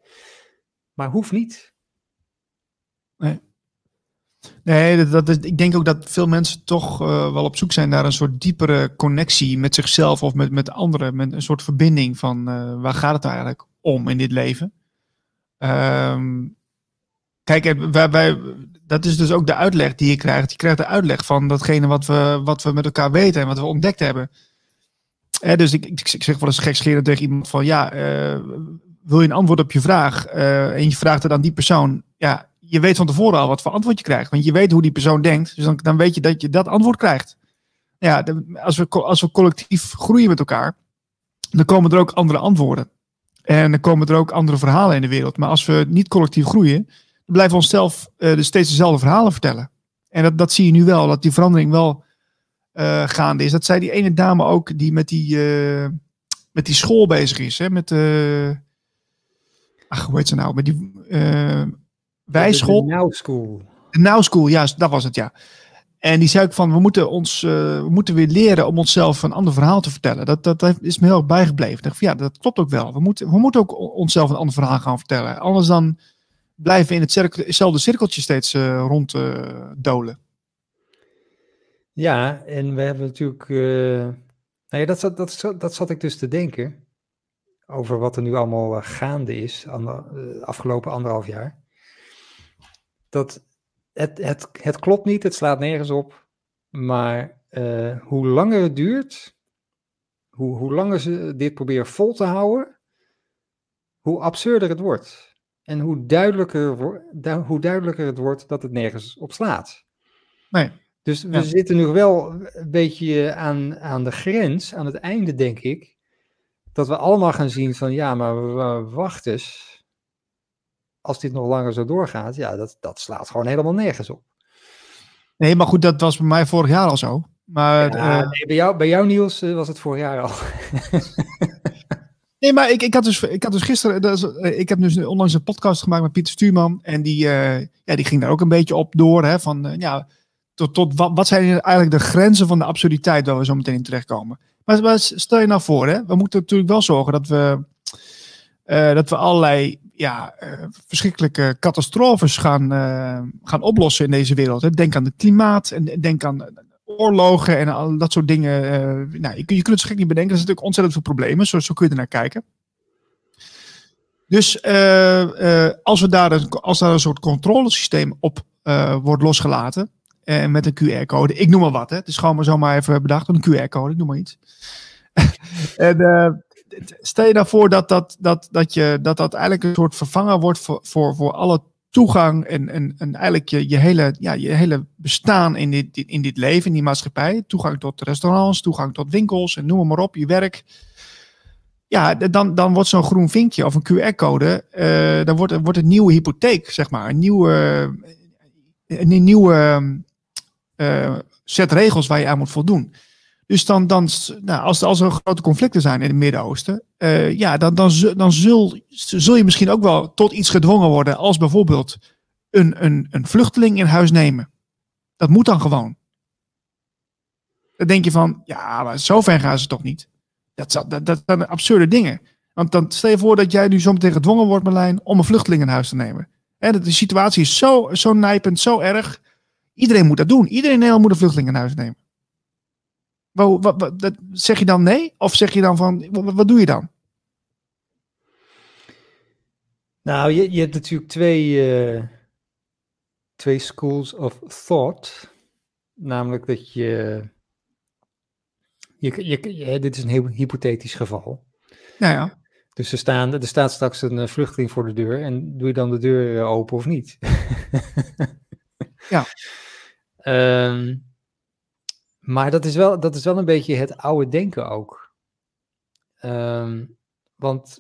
Maar hoeft niet. Nee. Nee, dat, dat, ik denk ook dat veel mensen toch uh, wel op zoek zijn naar een soort diepere connectie met zichzelf of met, met anderen. Met een soort verbinding van uh, waar gaat het eigenlijk om in dit leven. Um, kijk, wij, dat is dus ook de uitleg die je krijgt. Je krijgt de uitleg van datgene wat we, wat we met elkaar weten en wat we ontdekt hebben. Eh, dus ik, ik, zeg wel eens gekscherend tegen iemand van ja, uh, wil je een antwoord op je vraag? en je vraagt het aan die persoon. Ja, je weet van tevoren al wat voor antwoord je krijgt. Want je weet hoe die persoon denkt. Dus dan, dan weet je dat je dat antwoord krijgt. Ja, als we, als we collectief groeien met elkaar, dan komen er ook andere antwoorden. En dan komen er ook andere verhalen in de wereld. Maar als we niet collectief groeien, dan blijven we onszelf uh, dus steeds dezelfde verhalen vertellen. En dat, dat zie je nu wel, dat die verandering wel uh, gaande is. Dat zei die ene dame ook, die met die, uh, met die school bezig is. Hè? Met, ach, hoe heet ze nou? Met die bijschool. De Now School. De Now School, juist, dat was het, ja. En die zei ook van, we moeten, ons, uh, we moeten weer leren om onszelf een ander verhaal te vertellen. Dat, dat is me heel erg bijgebleven. Ik dacht van, ja, dat klopt ook wel. We moeten, we moeten ook onszelf een ander verhaal gaan vertellen. Anders dan blijven we in het cirkel, hetzelfde cirkeltje steeds uh, rond uh, dolen. Ja, en we hebben natuurlijk... nou ja, dat, dat, dat, dat zat ik dus te denken. Over wat er nu allemaal gaande is, de afgelopen anderhalf jaar. Dat het, het, het klopt niet, het slaat nergens op. Maar uh, hoe langer het duurt, hoe, hoe langer ze dit proberen vol te houden, hoe absurder het wordt. En hoe duidelijker, hoe duidelijker het wordt dat het nergens op slaat. Nee. Dus we zitten nu wel een beetje aan, aan de grens, aan het einde denk ik, dat we allemaal gaan zien van ja, maar wacht eens als dit nog langer zo doorgaat, ja, dat, dat slaat gewoon helemaal nergens op. Nee, maar goed, dat was bij mij vorig jaar al zo. Maar, ja, uh, nee, bij, jou, bij jou, Niels, uh, was het vorig jaar al. nee, maar ik, ik, had dus, ik had dus gisteren, is, uh, ik heb dus onlangs een podcast gemaakt met Pieter Stuurman. En die, ja, die ging daar ook een beetje op door. Hè, van, ja, tot, tot wat, wat zijn eigenlijk de grenzen van de absurditeit waar we zo meteen in terechtkomen. Maar, maar stel je nou voor, hè, we moeten natuurlijk wel zorgen dat we, dat we allerlei ja, uh, verschrikkelijke catastrofes gaan, uh, gaan oplossen in deze wereld. Hè. Denk aan het klimaat en denk aan oorlogen en al dat soort dingen. Nou, je, je kunt het schrik niet bedenken. Er zijn natuurlijk ontzettend veel problemen. Zo, zo kun je er naar kijken. Dus als, we daar een, als daar een soort controlesysteem op wordt losgelaten. En met een QR-code. Ik noem maar wat. Hè. Het is gewoon maar zomaar even bedacht. Een QR-code. Ik noem maar iets. en stel je nou voor dat dat, dat, dat, je, dat dat eigenlijk een soort vervanger wordt voor, voor, voor alle toegang en, en, en eigenlijk je, je, hele, ja, je hele bestaan in dit, in dit leven, in die maatschappij. Toegang tot restaurants, toegang tot winkels en noem maar op, je werk. Ja, dan, dan wordt zo'n groen vinkje of een QR-code, uh, dan wordt, wordt een nieuwe hypotheek, zeg maar. Een nieuwe, een nieuwe uh, set regels waar je aan moet voldoen. Dus dan, dan nou, als, als er grote conflicten zijn in het Midden-Oosten, uh, ja, dan, dan, dan zul, zul je misschien ook wel tot iets gedwongen worden, als bijvoorbeeld een, een, een vluchteling in huis nemen. Dat moet dan gewoon. Dan denk je van, ja, maar zo ver gaan ze toch niet. Dat, dat, zijn absurde dingen. Want dan stel je voor dat jij nu zometeen gedwongen wordt, Marlijn, om een vluchteling in huis te nemen. En de situatie is zo, zo nijpend, zo erg. Iedereen moet dat doen. Iedereen in Nederland moet een vluchteling in huis nemen. Wat, wat, wat, zeg je dan nee? Of zeg je dan van, wat, doe je dan? Nou, je, je hebt natuurlijk twee, uh, twee schools of thought. Namelijk dat je, je, je, je dit is een heel hypothetisch geval. Nou ja. Dus er, staan, er staat straks een uh, vluchteling voor de deur en doe je dan de deur uh, open of niet? ja. Um, maar dat is, wel, dat is wel een beetje het oude denken ook. Um, want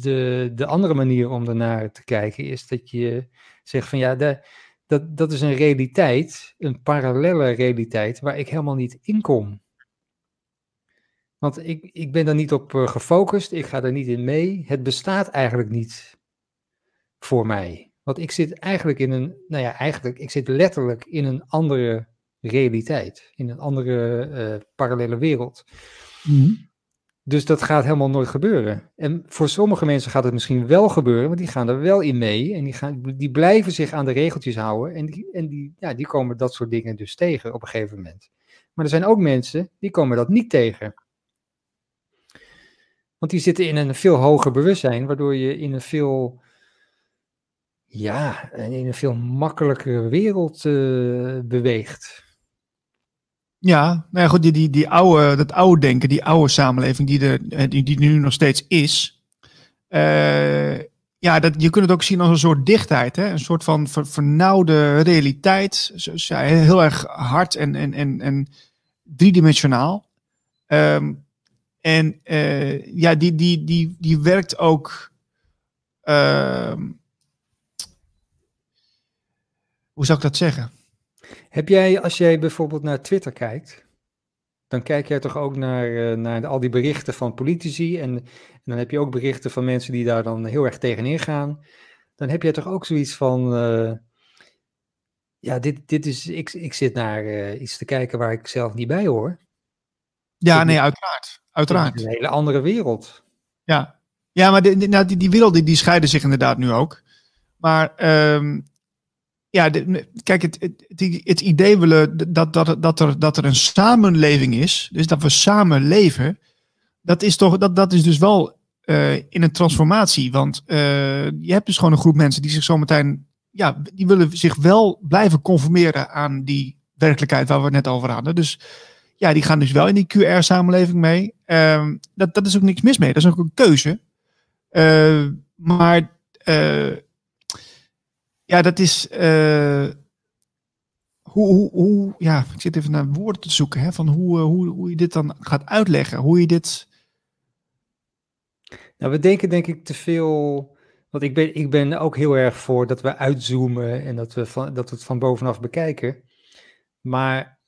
de, de andere manier om ernaar te kijken is dat je zegt van ja, dat, dat is een realiteit, een parallele realiteit waar ik helemaal niet in kom. Want ik, ik ben daar niet op uh, gefocust, ik ga er niet in mee. Het bestaat eigenlijk niet voor mij. Want ik zit eigenlijk in een, nou ja, eigenlijk, ik zit letterlijk in een andere realiteit, in een andere uh, parallele wereld. Mm. Dus dat gaat helemaal nooit gebeuren. En voor sommige mensen gaat het misschien wel gebeuren, want die gaan er wel in mee en die, gaan, die blijven zich aan de regeltjes houden en, die, en die, ja, die komen dat soort dingen dus tegen op een gegeven moment. Maar er zijn ook mensen die komen dat niet tegen. Want die zitten in een veel hoger bewustzijn, waardoor je in een veel ja, in een veel makkelijkere wereld uh, beweegt. Ja, nou ja, goed, die, die, die oude, dat oude denken, die oude samenleving die, er, eh, die, die nu nog steeds is. Uh, ja, dat, je kunt het ook zien als een soort dichtheid, hè? een soort van ver, vernauwde realiteit. Heel erg hard en, en, en, en driedimensionaal. Um, en uh, ja, die, die, die, die werkt ook. Uh, hoe zou ik dat zeggen? Heb jij, als jij bijvoorbeeld naar Twitter kijkt, dan kijk jij toch ook naar, uh, naar al die berichten van politici. En, en, dan heb je ook berichten van mensen die daar dan heel erg tegenin gaan. dan heb je toch ook zoiets van, eh, ja, dit, dit is, ik, ik zit naar eh, iets te kijken waar ik zelf niet bij hoor. Ja, nee, uiteraard. Uiteraard. Een hele andere wereld. Ja, ja maar die, die- nou, die, die werelden die scheiden zich inderdaad nu ook. Maar ehm, ja, kijk, het, het, het, idee willen dat, dat, dat, er, dat er een samenleving is, dus dat we samen leven, dat is, toch, dat, dat is dus wel eh, in een transformatie. Want eh, je hebt dus gewoon een groep mensen die zich zometeen, ja, die willen zich wel blijven conformeren aan die werkelijkheid waar we het net over hadden. Dus ja, die gaan dus wel in die QR-samenleving mee. Ehm, dat, dat is ook niks mis mee. Dat is ook een keuze. Eh, maar eh, ja, dat is. eh, hoe, hoe, hoe, ja, ik zit even naar woorden te zoeken. Hè, van hoe, eh, hoe, hoe je dit dan gaat uitleggen. Hoe je dit. Nou, we denken denk ik te veel. Want ik ben, ik ben ook heel erg voor dat we uitzoomen en dat we, van, dat we het van bovenaf bekijken. Maar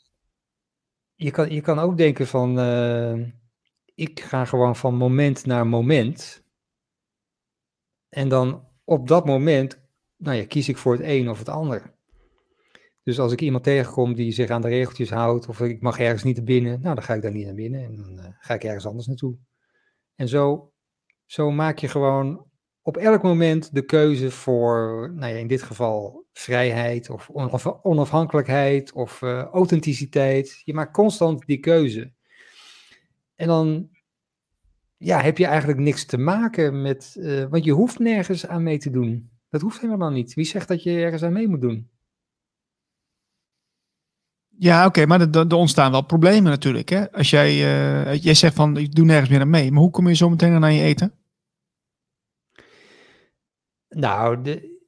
je kan, je kan ook denken van. eh, ik ga gewoon van moment naar moment. En dan op dat moment, nou ja, kies ik voor het een of het ander. Dus als ik iemand tegenkom die zich aan de regeltjes houdt, of ik mag ergens niet naar binnen, nou dan ga ik daar niet naar binnen en dan eh, ga ik ergens anders naartoe. En zo, zo maak je gewoon op elk moment de keuze voor, nou ja, in dit geval vrijheid of onaf- onafhankelijkheid of eh, authenticiteit. Je maakt constant die keuze. En dan ja, heb je eigenlijk niks te maken met, eh, want je hoeft nergens aan mee te doen. Dat hoeft helemaal niet. Wie zegt dat je ergens aan mee moet doen? Ja, oké, maar er- ontstaan wel problemen natuurlijk. Hè? Als jij, eh, jij zegt van ik doe nergens meer aan mee. Maar hoe kom je zo meteen dan aan je eten? Nou, de,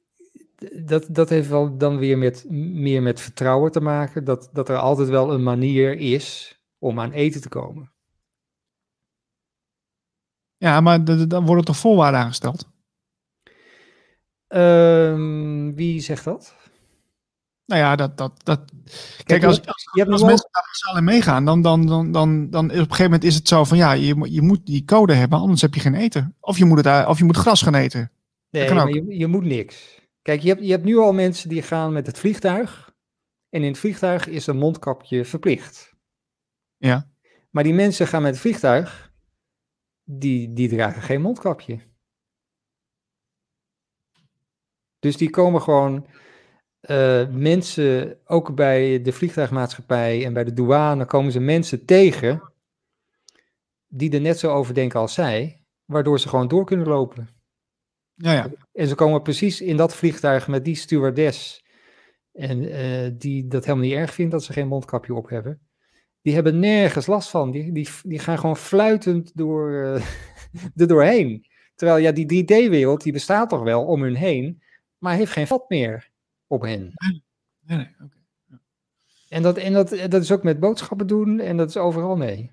de- dat, dat heeft wel dan weer met, meer met vertrouwen te maken. Dat, dat er altijd wel een manier is om aan eten te komen. Ja, maar dan worden toch voorwaarden aangesteld? Ehm, wie zegt dat? Nou ja, dat. dat, dat... Kijk, als, als, je als mensen daar massaal in meegaan, dan, dan, dan, dan, dan op een gegeven moment is het zo van ja, je, moet- je moet die code hebben, anders heb je geen eten. Of je moet, het, of je moet gras gaan eten. Nee, maar je, je moet niks. Kijk, je hebt, je hebt nu al mensen die gaan met het vliegtuig. En in het vliegtuig is een mondkapje verplicht. Ja. Maar die mensen gaan met het vliegtuig, die, die dragen geen mondkapje. Dus die komen gewoon eh, mensen, ook bij de vliegtuigmaatschappij en bij de douane, komen ze mensen tegen die er net zo over denken als zij, waardoor ze gewoon door kunnen lopen. Ja, ja. En ze komen precies in dat vliegtuig met die stewardess. En eh, die dat helemaal niet erg vindt dat ze geen mondkapje op hebben. Die hebben nergens last van. Die, die, die gaan gewoon fluitend door, er doorheen. Terwijl ja, die 3D-wereld die bestaat toch wel om hun heen. Maar heeft geen vat meer op hen. Nee, nee, oké. En, dat, en dat, dat is ook met boodschappen doen. En dat is overal mee.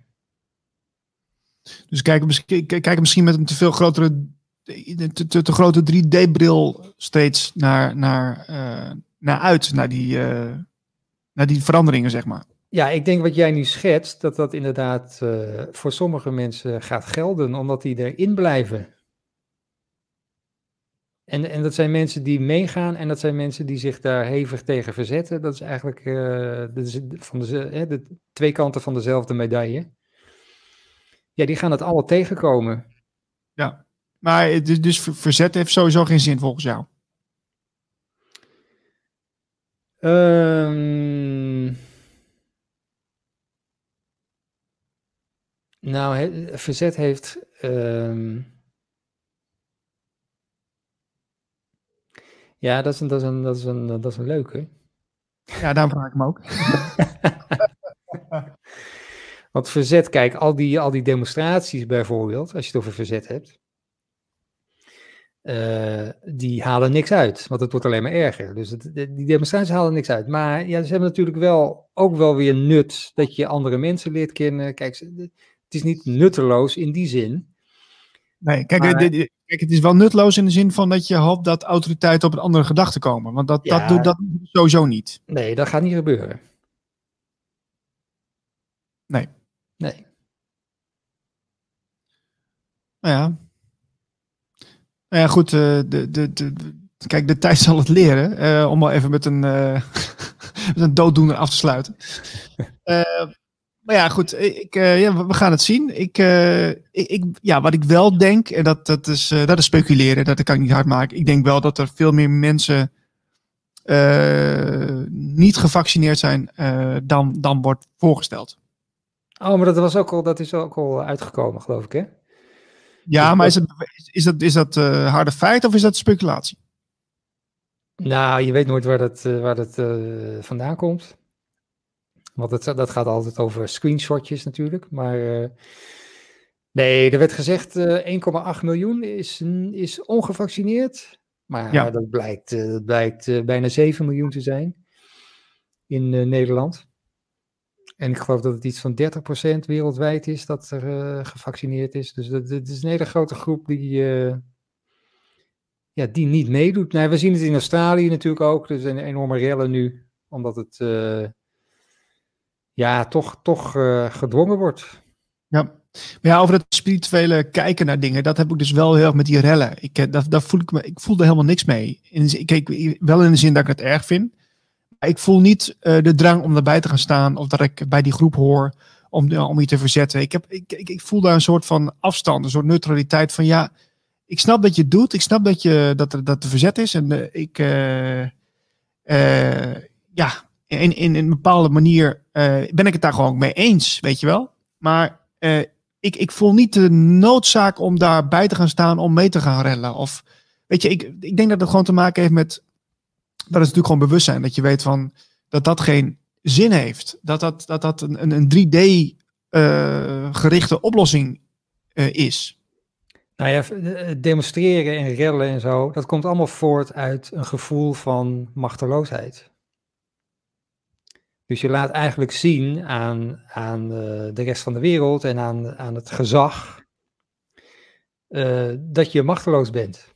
Dus kijken misschien, kijken misschien met een te veel grotere, te, te, te grote 3D-bril steeds naar, naar, eh, naar uit, naar die, eh, naar die veranderingen, zeg maar. Ja, ik denk wat jij nu schetst, dat dat inderdaad eh, voor sommige mensen gaat gelden, omdat die erin blijven. En, en dat zijn mensen die meegaan en dat zijn mensen die zich daar hevig tegen verzetten. Dat is eigenlijk eh, dat is van de, de twee kanten van dezelfde medaille. Ja, die gaan het alle tegenkomen. Ja. Maar dus ver- verzet heeft sowieso geen zin volgens jou. Ehm, nou, he- verzet heeft. ehm, ja, dat is een, dat is een, dat is een, dat is een leuke. Ja, daarom vraag ik me ook. Want verzet, kijk, al die, al die demonstraties bijvoorbeeld, als je het over verzet hebt, eh, die halen niks uit, want het wordt alleen maar erger. Dus het, die demonstraties halen niks uit. Maar ja, ze hebben natuurlijk wel ook wel weer nut dat je andere mensen leert kennen. Kijk, het is niet nutteloos in die zin. Nee, kijk, Maar- het is wel nutloos in de zin van dat je hoopt dat autoriteiten op een andere gedachte komen. Want dat, Ja. dat doet dat sowieso niet. Nee, dat gaat niet gebeuren. Nee. Nee. Nou ja. Nou ja, goed. eh, de, de, de, kijk, de tijd zal het leren. eh, om wel even met een, eh, met een dooddoener af te sluiten. Eh, maar ja, goed. Ik, eh, ja, we- gaan het zien. Ik, eh, ik, ik- ja, wat ik wel denk, en dat, dat, is, eh, dat is speculeren, dat kan ik niet hard maken. Ik denk wel dat er veel meer mensen eh, niet gevaccineerd zijn eh, dan, dan wordt voorgesteld. Oh, maar dat, was ook al, dat is ook al uitgekomen, geloof ik, hè? Ja, Dus maar is, het, is dat, is dat eh, harde feit of is dat speculatie? Nou, je weet nooit waar dat, eh, waar dat eh, vandaan komt. Want het, dat gaat altijd over screenshotjes natuurlijk. Maar eh, nee, er werd gezegd eh 1,8 miljoen is, is ongevaccineerd. Maar Ja. dat blijkt, eh, dat blijkt bijna 7 miljoen te zijn in Nederland. En ik geloof dat het iets van 30% wereldwijd is dat er gevaccineerd is. Dus dat, dat is een hele grote groep die, ja, die niet meedoet. Nou, we zien het in Australië natuurlijk ook. Er zijn enorme rellen nu, omdat het ja, toch, toch eh, gedwongen wordt. Ja. Maar ja, over het spirituele kijken naar dingen, dat heb ik dus wel heel erg met die rellen. Ik, eh, dat, dat voel ik, me, ik voel er helemaal niks mee. In kijk, wel in de zin dat ik het erg vind. Maar ik voel niet eh, de drang om daarbij te gaan staan of dat ik bij die groep hoor om, om je te verzetten. Ik, heb, ik, ik, ik voel daar een soort van afstand, een soort neutraliteit van ja, ik snap dat je het doet. Ik snap dat, je, dat, er, dat er verzet is. En ik, ja, in, in, een bepaalde manier eh, ben ik het daar gewoon mee eens, weet je wel. Maar eh, ik, ik voel niet de noodzaak om daarbij te gaan staan om mee te gaan rellen. Of weet je, ik, ik denk dat het gewoon te maken heeft met. Dat is natuurlijk gewoon bewustzijn. Dat je weet van dat dat geen zin heeft. Dat dat, dat, dat een, een- een 3D eh, oplossing is. Nou ja, demonstreren en rellen en zo, dat komt allemaal voort uit een gevoel van machteloosheid. Dus je laat eigenlijk zien aan, aan eh, de rest van de wereld en aan, aan het gezag eh, dat je machteloos bent.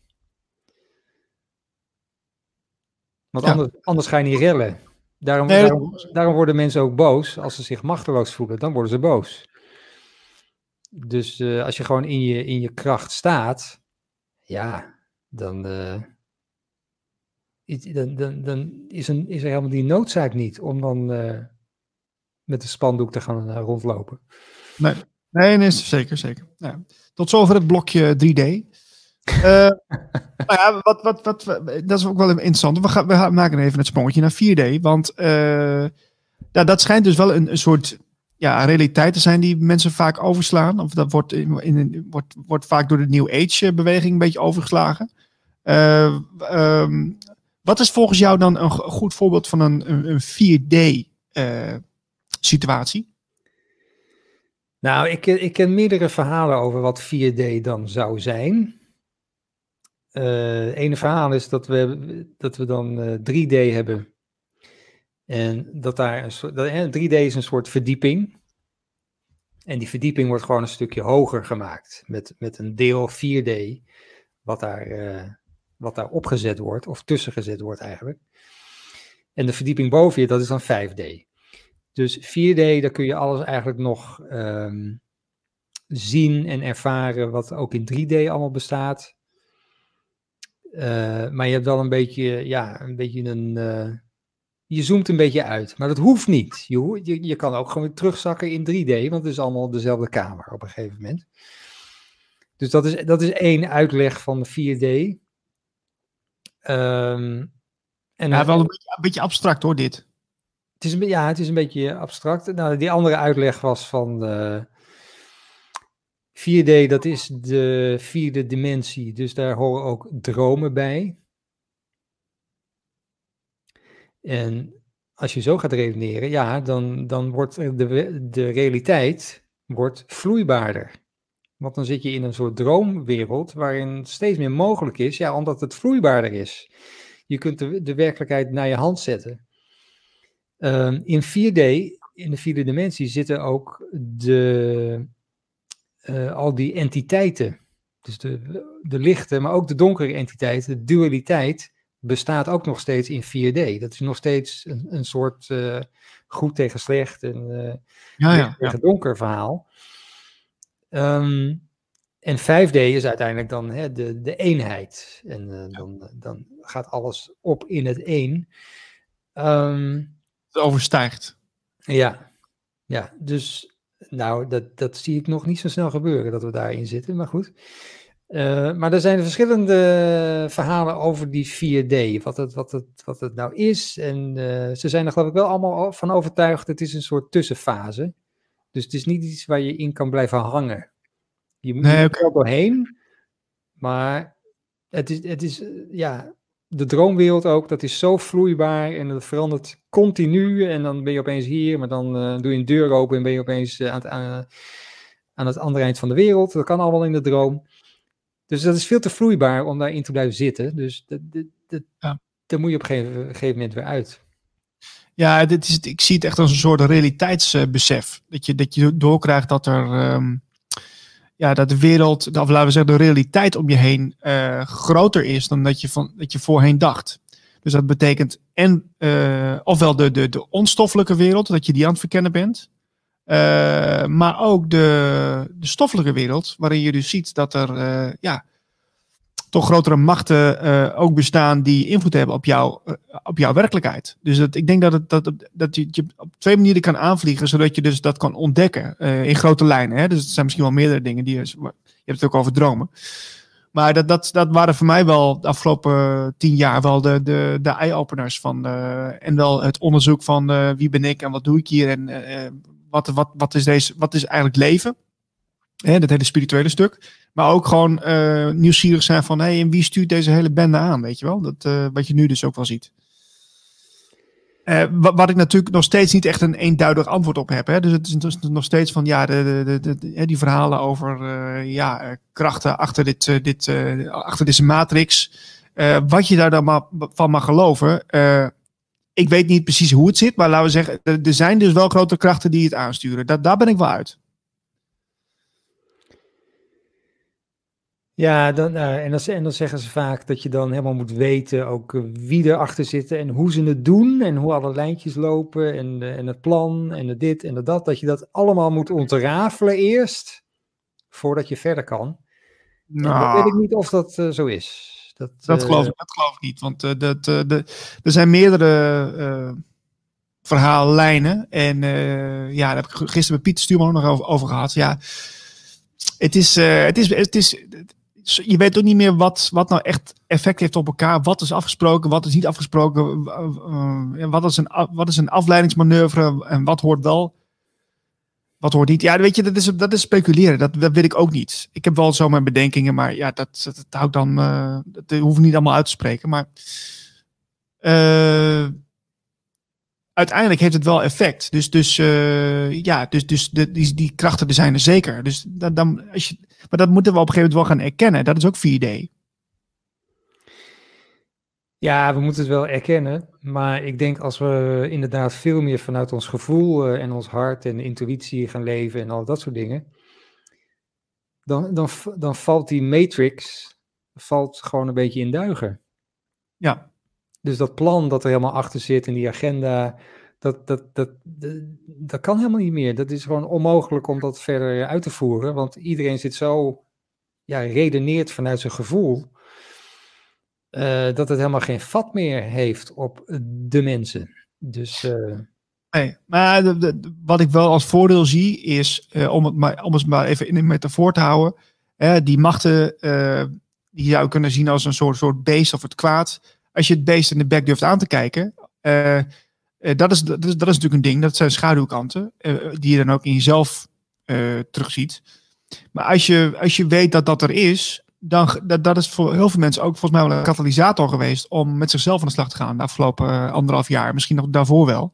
Want Ja. anders, anders ga je niet rellen. Daarom, Nee, daarom, daarom worden mensen ook boos als ze zich machteloos voelen. Dan worden ze boos. Dus eh, als je gewoon in je, in je kracht staat, ja, dan, dan, dan, dan is, een, is er helemaal die noodzaak niet om dan eh, met de spandoek te gaan eh, rondlopen. Nee, nee, nee zeker, zeker. Ja. Tot zover het blokje 3D. Eh, nou ja, wat, wat, wat, dat is ook wel interessant. We, gaan, we gaan, maken even het sprongetje naar 4D. Want ja, dat schijnt dus wel een, een soort ja, realiteit te zijn die mensen vaak overslaan. Of dat wordt, in, in, wordt, wordt vaak door de New Age-beweging een beetje overgeslagen. Ehm, wat is volgens jou dan een go- goed voorbeeld van een, een, een 4D-situatie? Nou, ik, ik ken meerdere verhalen over wat 4D dan zou zijn. Eh ene verhaal is dat we, dat we dan eh, 3D hebben. En dat daar een soort. Dat, hè, 3D is een soort verdieping. En die verdieping wordt gewoon een stukje hoger gemaakt. Met, met een deel 4D. Wat daar, eh, wat daar opgezet wordt. Of tussengezet wordt eigenlijk. En de verdieping boven je, dat is dan 5D. Dus 4D, daar kun je alles eigenlijk nog ehm, zien en ervaren wat ook in 3D allemaal bestaat. Eh, maar je hebt wel een beetje, ja, een beetje een. eh, je zoomt een beetje uit, maar dat hoeft niet. Je, je, je kan ook gewoon terugzakken in 3D, want het is allemaal dezelfde kamer op een gegeven moment. Dus dat is, dat is één uitleg van de 4D. Ehm, en Ja, wel een beetje, een beetje abstract hoor, dit. het is een, ja, het is een beetje abstract. Nou, die andere uitleg was van eh 4D, dat is de vierde dimensie, dus daar horen ook dromen bij. En als je zo gaat redeneren, ja, dan, dan wordt de, de realiteit wordt vloeibaarder. Want dan zit je in een soort droomwereld waarin steeds meer mogelijk is, ja, omdat het vloeibaarder is. Je kunt de, de werkelijkheid naar je hand zetten. Ehm, in 4D, in de vierde dimensie, zitten ook de, eh, al die entiteiten. Dus de, de lichte, maar ook de donkere entiteiten. De dualiteit bestaat ook nog steeds in 4D. Dat is nog steeds een, een soort eh, goed tegen slecht en eh, Ja, ja. tegen donker verhaal. Ehm, en 5D is uiteindelijk dan hè, de, de eenheid. En uh, dan, dan gaat alles op in het één. Um, het overstijgt. Ja, ja dus nou, dat, dat zie ik nog niet zo snel gebeuren dat we daarin zitten, maar goed. Uh, maar er zijn verschillende verhalen over die 4D, wat het, wat het, wat het nou is. En uh, ze zijn er geloof ik wel allemaal van overtuigd, het is een soort tussenfase. Dus het is niet iets waar je in kan blijven hangen. Je moet nee, er wel doorheen, maar het is, het is, ja, de droomwereld ook, dat is zo vloeibaar en dat verandert continu. En dan ben je opeens hier, maar dan uh, doe je een deur open en ben je opeens uh, aan, het, aan, aan, het andere eind van de wereld. Dat kan allemaal in de droom. Dus dat is veel te vloeibaar om daarin te blijven zitten. Dus dat, dat, dat, ja. daar moet je op een gegeven, gegeven, moment weer uit. Ja, dit is, ik zie het echt als een soort realiteitsbesef. Dat je, dat je doorkrijgt dat er. Um ja, dat de wereld, of laten we zeggen, de realiteit om je heen uh, groter is dan dat je, van, dat je voorheen dacht. Dus dat betekent en uh, ofwel de, de, de onstoffelijke wereld, dat je die aan het verkennen bent. Uh, maar ook de, de stoffelijke wereld, waarin je dus ziet dat er ja, toch grotere machten uh, ook bestaan die invloed hebben op, jou, uh, op jouw werkelijkheid. Dus dat, ik denk dat, het, dat, dat je, je op twee manieren kan aanvliegen, zodat je dus dat kan ontdekken uh, in grote lijnen. Hè? Dus het zijn misschien wel meerdere dingen die je, je hebt het ook over dromen. Maar dat, dat, dat waren voor mij wel de afgelopen tien jaar wel de, de, de eye-openers van. en wel het onderzoek van wie ben ik en wat doe ik hier en wat, wat, wat, is deze, wat is eigenlijk leven. Hè, dat hele spirituele stuk. Maar ook gewoon uh, nieuwsgierig zijn van, hé, hey, en wie stuurt deze hele bende aan, weet je wel? Dat, uh, wat je nu dus ook wel ziet. Uh, wat, ik natuurlijk nog steeds niet echt een eenduidig antwoord op heb. Hè? Dus het is nog steeds van, ja, de, de, de, die verhalen over ja, krachten achter, dit, dit, achter deze matrix. wat je daar dan maar van mag geloven. ik weet niet precies hoe het zit, maar laten we zeggen, er, zijn dus wel grote krachten die het aansturen. Da daar ben ik wel uit. Ja, dan, uh, en, dan, en, dan, zeggen ze vaak dat je dan helemaal moet weten ook uh, wie erachter zit en hoe ze het doen en hoe alle lijntjes lopen en, uh, en het plan en het dit en het dat. Dat je dat allemaal moet ontrafelen eerst voordat je verder kan. Nou, weet ik niet of dat zo is. Dat, dat, geloof, ik, dat geloof ik niet, want dat, de, er zijn meerdere verhaallijnen en ja, daar heb ik gisteren met Pieter Stuurman nog over, over gehad. Ja, het is, het is, het is, je weet ook niet meer wat, wat nou echt effect heeft op elkaar. Wat is afgesproken, wat is niet afgesproken. Wat, is een, wat is een afleidingsmanoeuvre en wat hoort wel. Wat hoort niet. Ja, weet je, dat is, dat is speculeren. Dat, dat weet ik ook niet. Ik heb wel zo mijn bedenkingen, maar ja, dat, dat, houdt dan. Uh, dat hoef ik niet allemaal uit te spreken. Maar. Uh, uiteindelijk heeft het wel effect. Dus, dus uh, ja, dus, dus de, die, die krachten zijn er zeker. Dus dan, als je, maar dat moeten we op een gegeven moment wel gaan erkennen. Dat is ook 4D. Ja, we moeten het wel erkennen. Maar ik denk als we inderdaad veel meer vanuit ons gevoel uh, en ons hart en intuïtie gaan leven en al dat soort dingen. Dan, dan, dan valt die matrix valt gewoon een beetje in duigen. Ja, dus dat plan dat er helemaal achter zit in die agenda, dat, dat, dat, dat, kan helemaal niet meer. Dat is gewoon onmogelijk om dat verder uit te voeren, want iedereen zit zo, ja, redeneert vanuit zijn gevoel, uh, dat het helemaal geen vat meer heeft op de mensen. Dus... Uh, Nee, maar wat ik wel als voordeel zie is, om, het maar, om het maar even in de metafoor te houden, die machten, die zou je kunnen zien als een soort, soort beest of het kwaad, als je het beest in de bek durft aan te kijken, dat, is, dat, is, dat is natuurlijk een ding. Dat zijn schaduwkanten uh, die je dan ook in jezelf terugziet. Maar als je, als je weet dat dat er is, dan dat, dat is voor heel veel mensen ook volgens mij wel een katalysator geweest om met zichzelf aan de slag te gaan de afgelopen anderhalf jaar. Misschien nog daarvoor wel.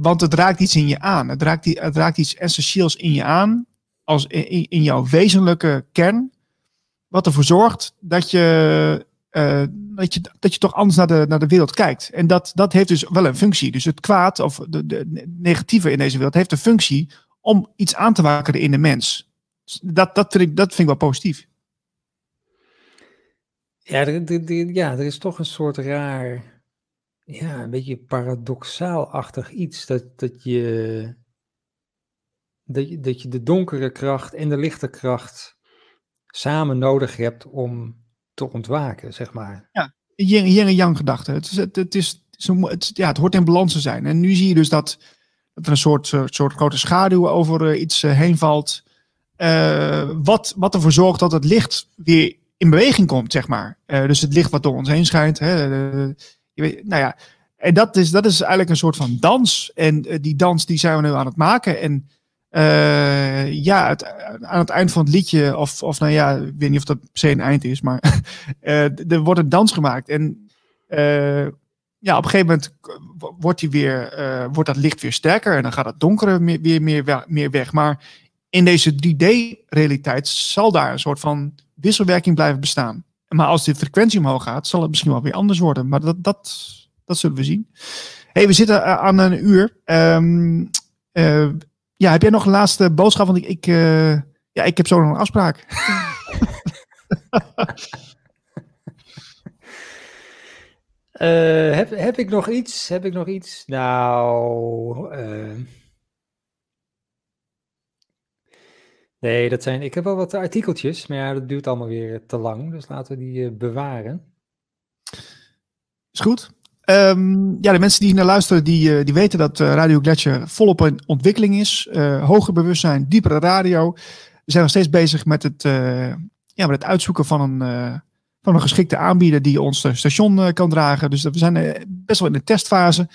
want het raakt iets in je aan. Het raakt, het raakt iets essentieels in je aan, als in, in jouw wezenlijke kern. Wat ervoor zorgt dat je uh, dat, je, dat je toch anders naar de, naar de wereld kijkt. En dat, dat heeft dus wel een functie. Dus het kwaad of de, de negatieve in deze wereld heeft een functie om iets aan te wakkeren in de mens. Dat, dat, vind ik, dat vind ik wel positief. Ja er, ja, er is toch een soort raar, ja, een beetje paradoxaal-achtig iets. Dat, dat, je, dat, je, dat je de donkere kracht en de lichte kracht samen nodig hebt om te ontwaken, zeg maar. Ja, yin, en yang gedachte. Het, is, het, het, is, het, ja, het hoort in balans te zijn. En nu zie je dus dat, dat er een soort, soort, grote schaduw over iets heen valt. wat, wat ervoor zorgt dat het licht weer in beweging komt, zeg maar. dus het licht wat door ons heen schijnt. Hè, je weet, nou ja, en dat is, dat is eigenlijk een soort van dans. En die dans die zijn we nu aan het maken. En uh, ja, het, aan het eind van het liedje, of, of nou ja, ik weet niet of dat per se een eind is, maar uh, er wordt een dans gemaakt. En ja, op een gegeven moment wordt, die weer, wordt dat licht weer sterker en dan gaat het donkere meer, weer meer, meer weg. Maar in deze 3D-realiteit zal daar een soort van wisselwerking blijven bestaan. Maar als de frequentie omhoog gaat, zal het misschien wel weer anders worden. Maar dat, dat, dat zullen we zien. hey, we zitten uh, aan een uur. Um, uh, ja, heb jij nog een laatste boodschap? Want ik, ik, uh, ja, ik heb zo nog een afspraak. heb, heb ik nog iets? Heb ik nog iets? Nou. Nee, dat zijn. Ik heb wel wat artikeltjes, maar ja, dat duurt allemaal weer te lang. Dus laten we die bewaren. Is goed. Um, ja, de mensen die naar luisteren, die, uh, die weten dat uh, Radio Gletscher volop in ontwikkeling is. Uh, hoger bewustzijn, diepere radio. We zijn nog steeds bezig met het, ja, met het uitzoeken van een, van een geschikte aanbieder die ons station kan dragen. Dus we zijn best wel in de testfase.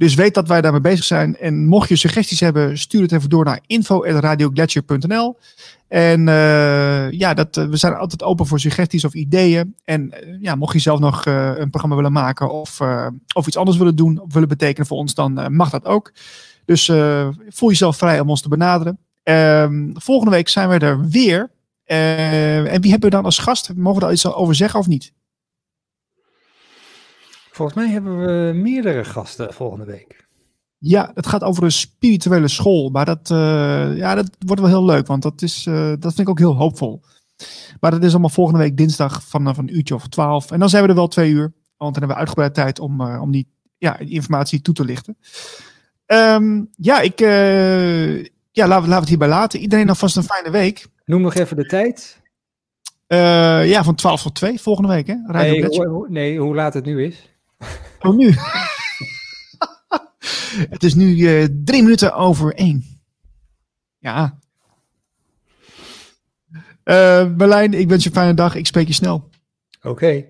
Dus weet dat wij daarmee bezig zijn. En mocht je suggesties hebben, stuur het even door naar info.radioglacier.nl. En uh, ja, dat, we zijn altijd open voor suggesties of ideeën. En uh, ja, mocht je zelf nog een programma willen maken of, of iets anders willen doen of willen betekenen voor ons, dan mag dat ook. Dus voel jezelf vrij om ons te benaderen. Ehm, volgende week zijn we er weer. en wie hebben we dan als gast? Mogen we daar iets over zeggen of niet? Volgens mij hebben we meerdere gasten volgende week. Ja, het gaat over een spirituele school. Maar dat, uh, ja, dat wordt wel heel leuk, want dat, is, uh, dat vind ik ook heel hoopvol. Maar dat is allemaal volgende week dinsdag van, van een uurtje of twaalf. En dan zijn we er wel twee uur. Want dan hebben we uitgebreid tijd om, uh, om die, ja, die informatie toe te lichten. Um, ja, ik, ja laten, we het hierbij laten. Iedereen alvast een fijne week. Noem nog even de tijd. ja, van 12 tot 2 volgende week. Hè? Radio nee, ho nee, hoe laat het nu is. Oh, nu? Het is nu uh, drie minuten over één. Ja. Berlijn, ik wens je een fijne dag. Ik spreek je snel. Oké.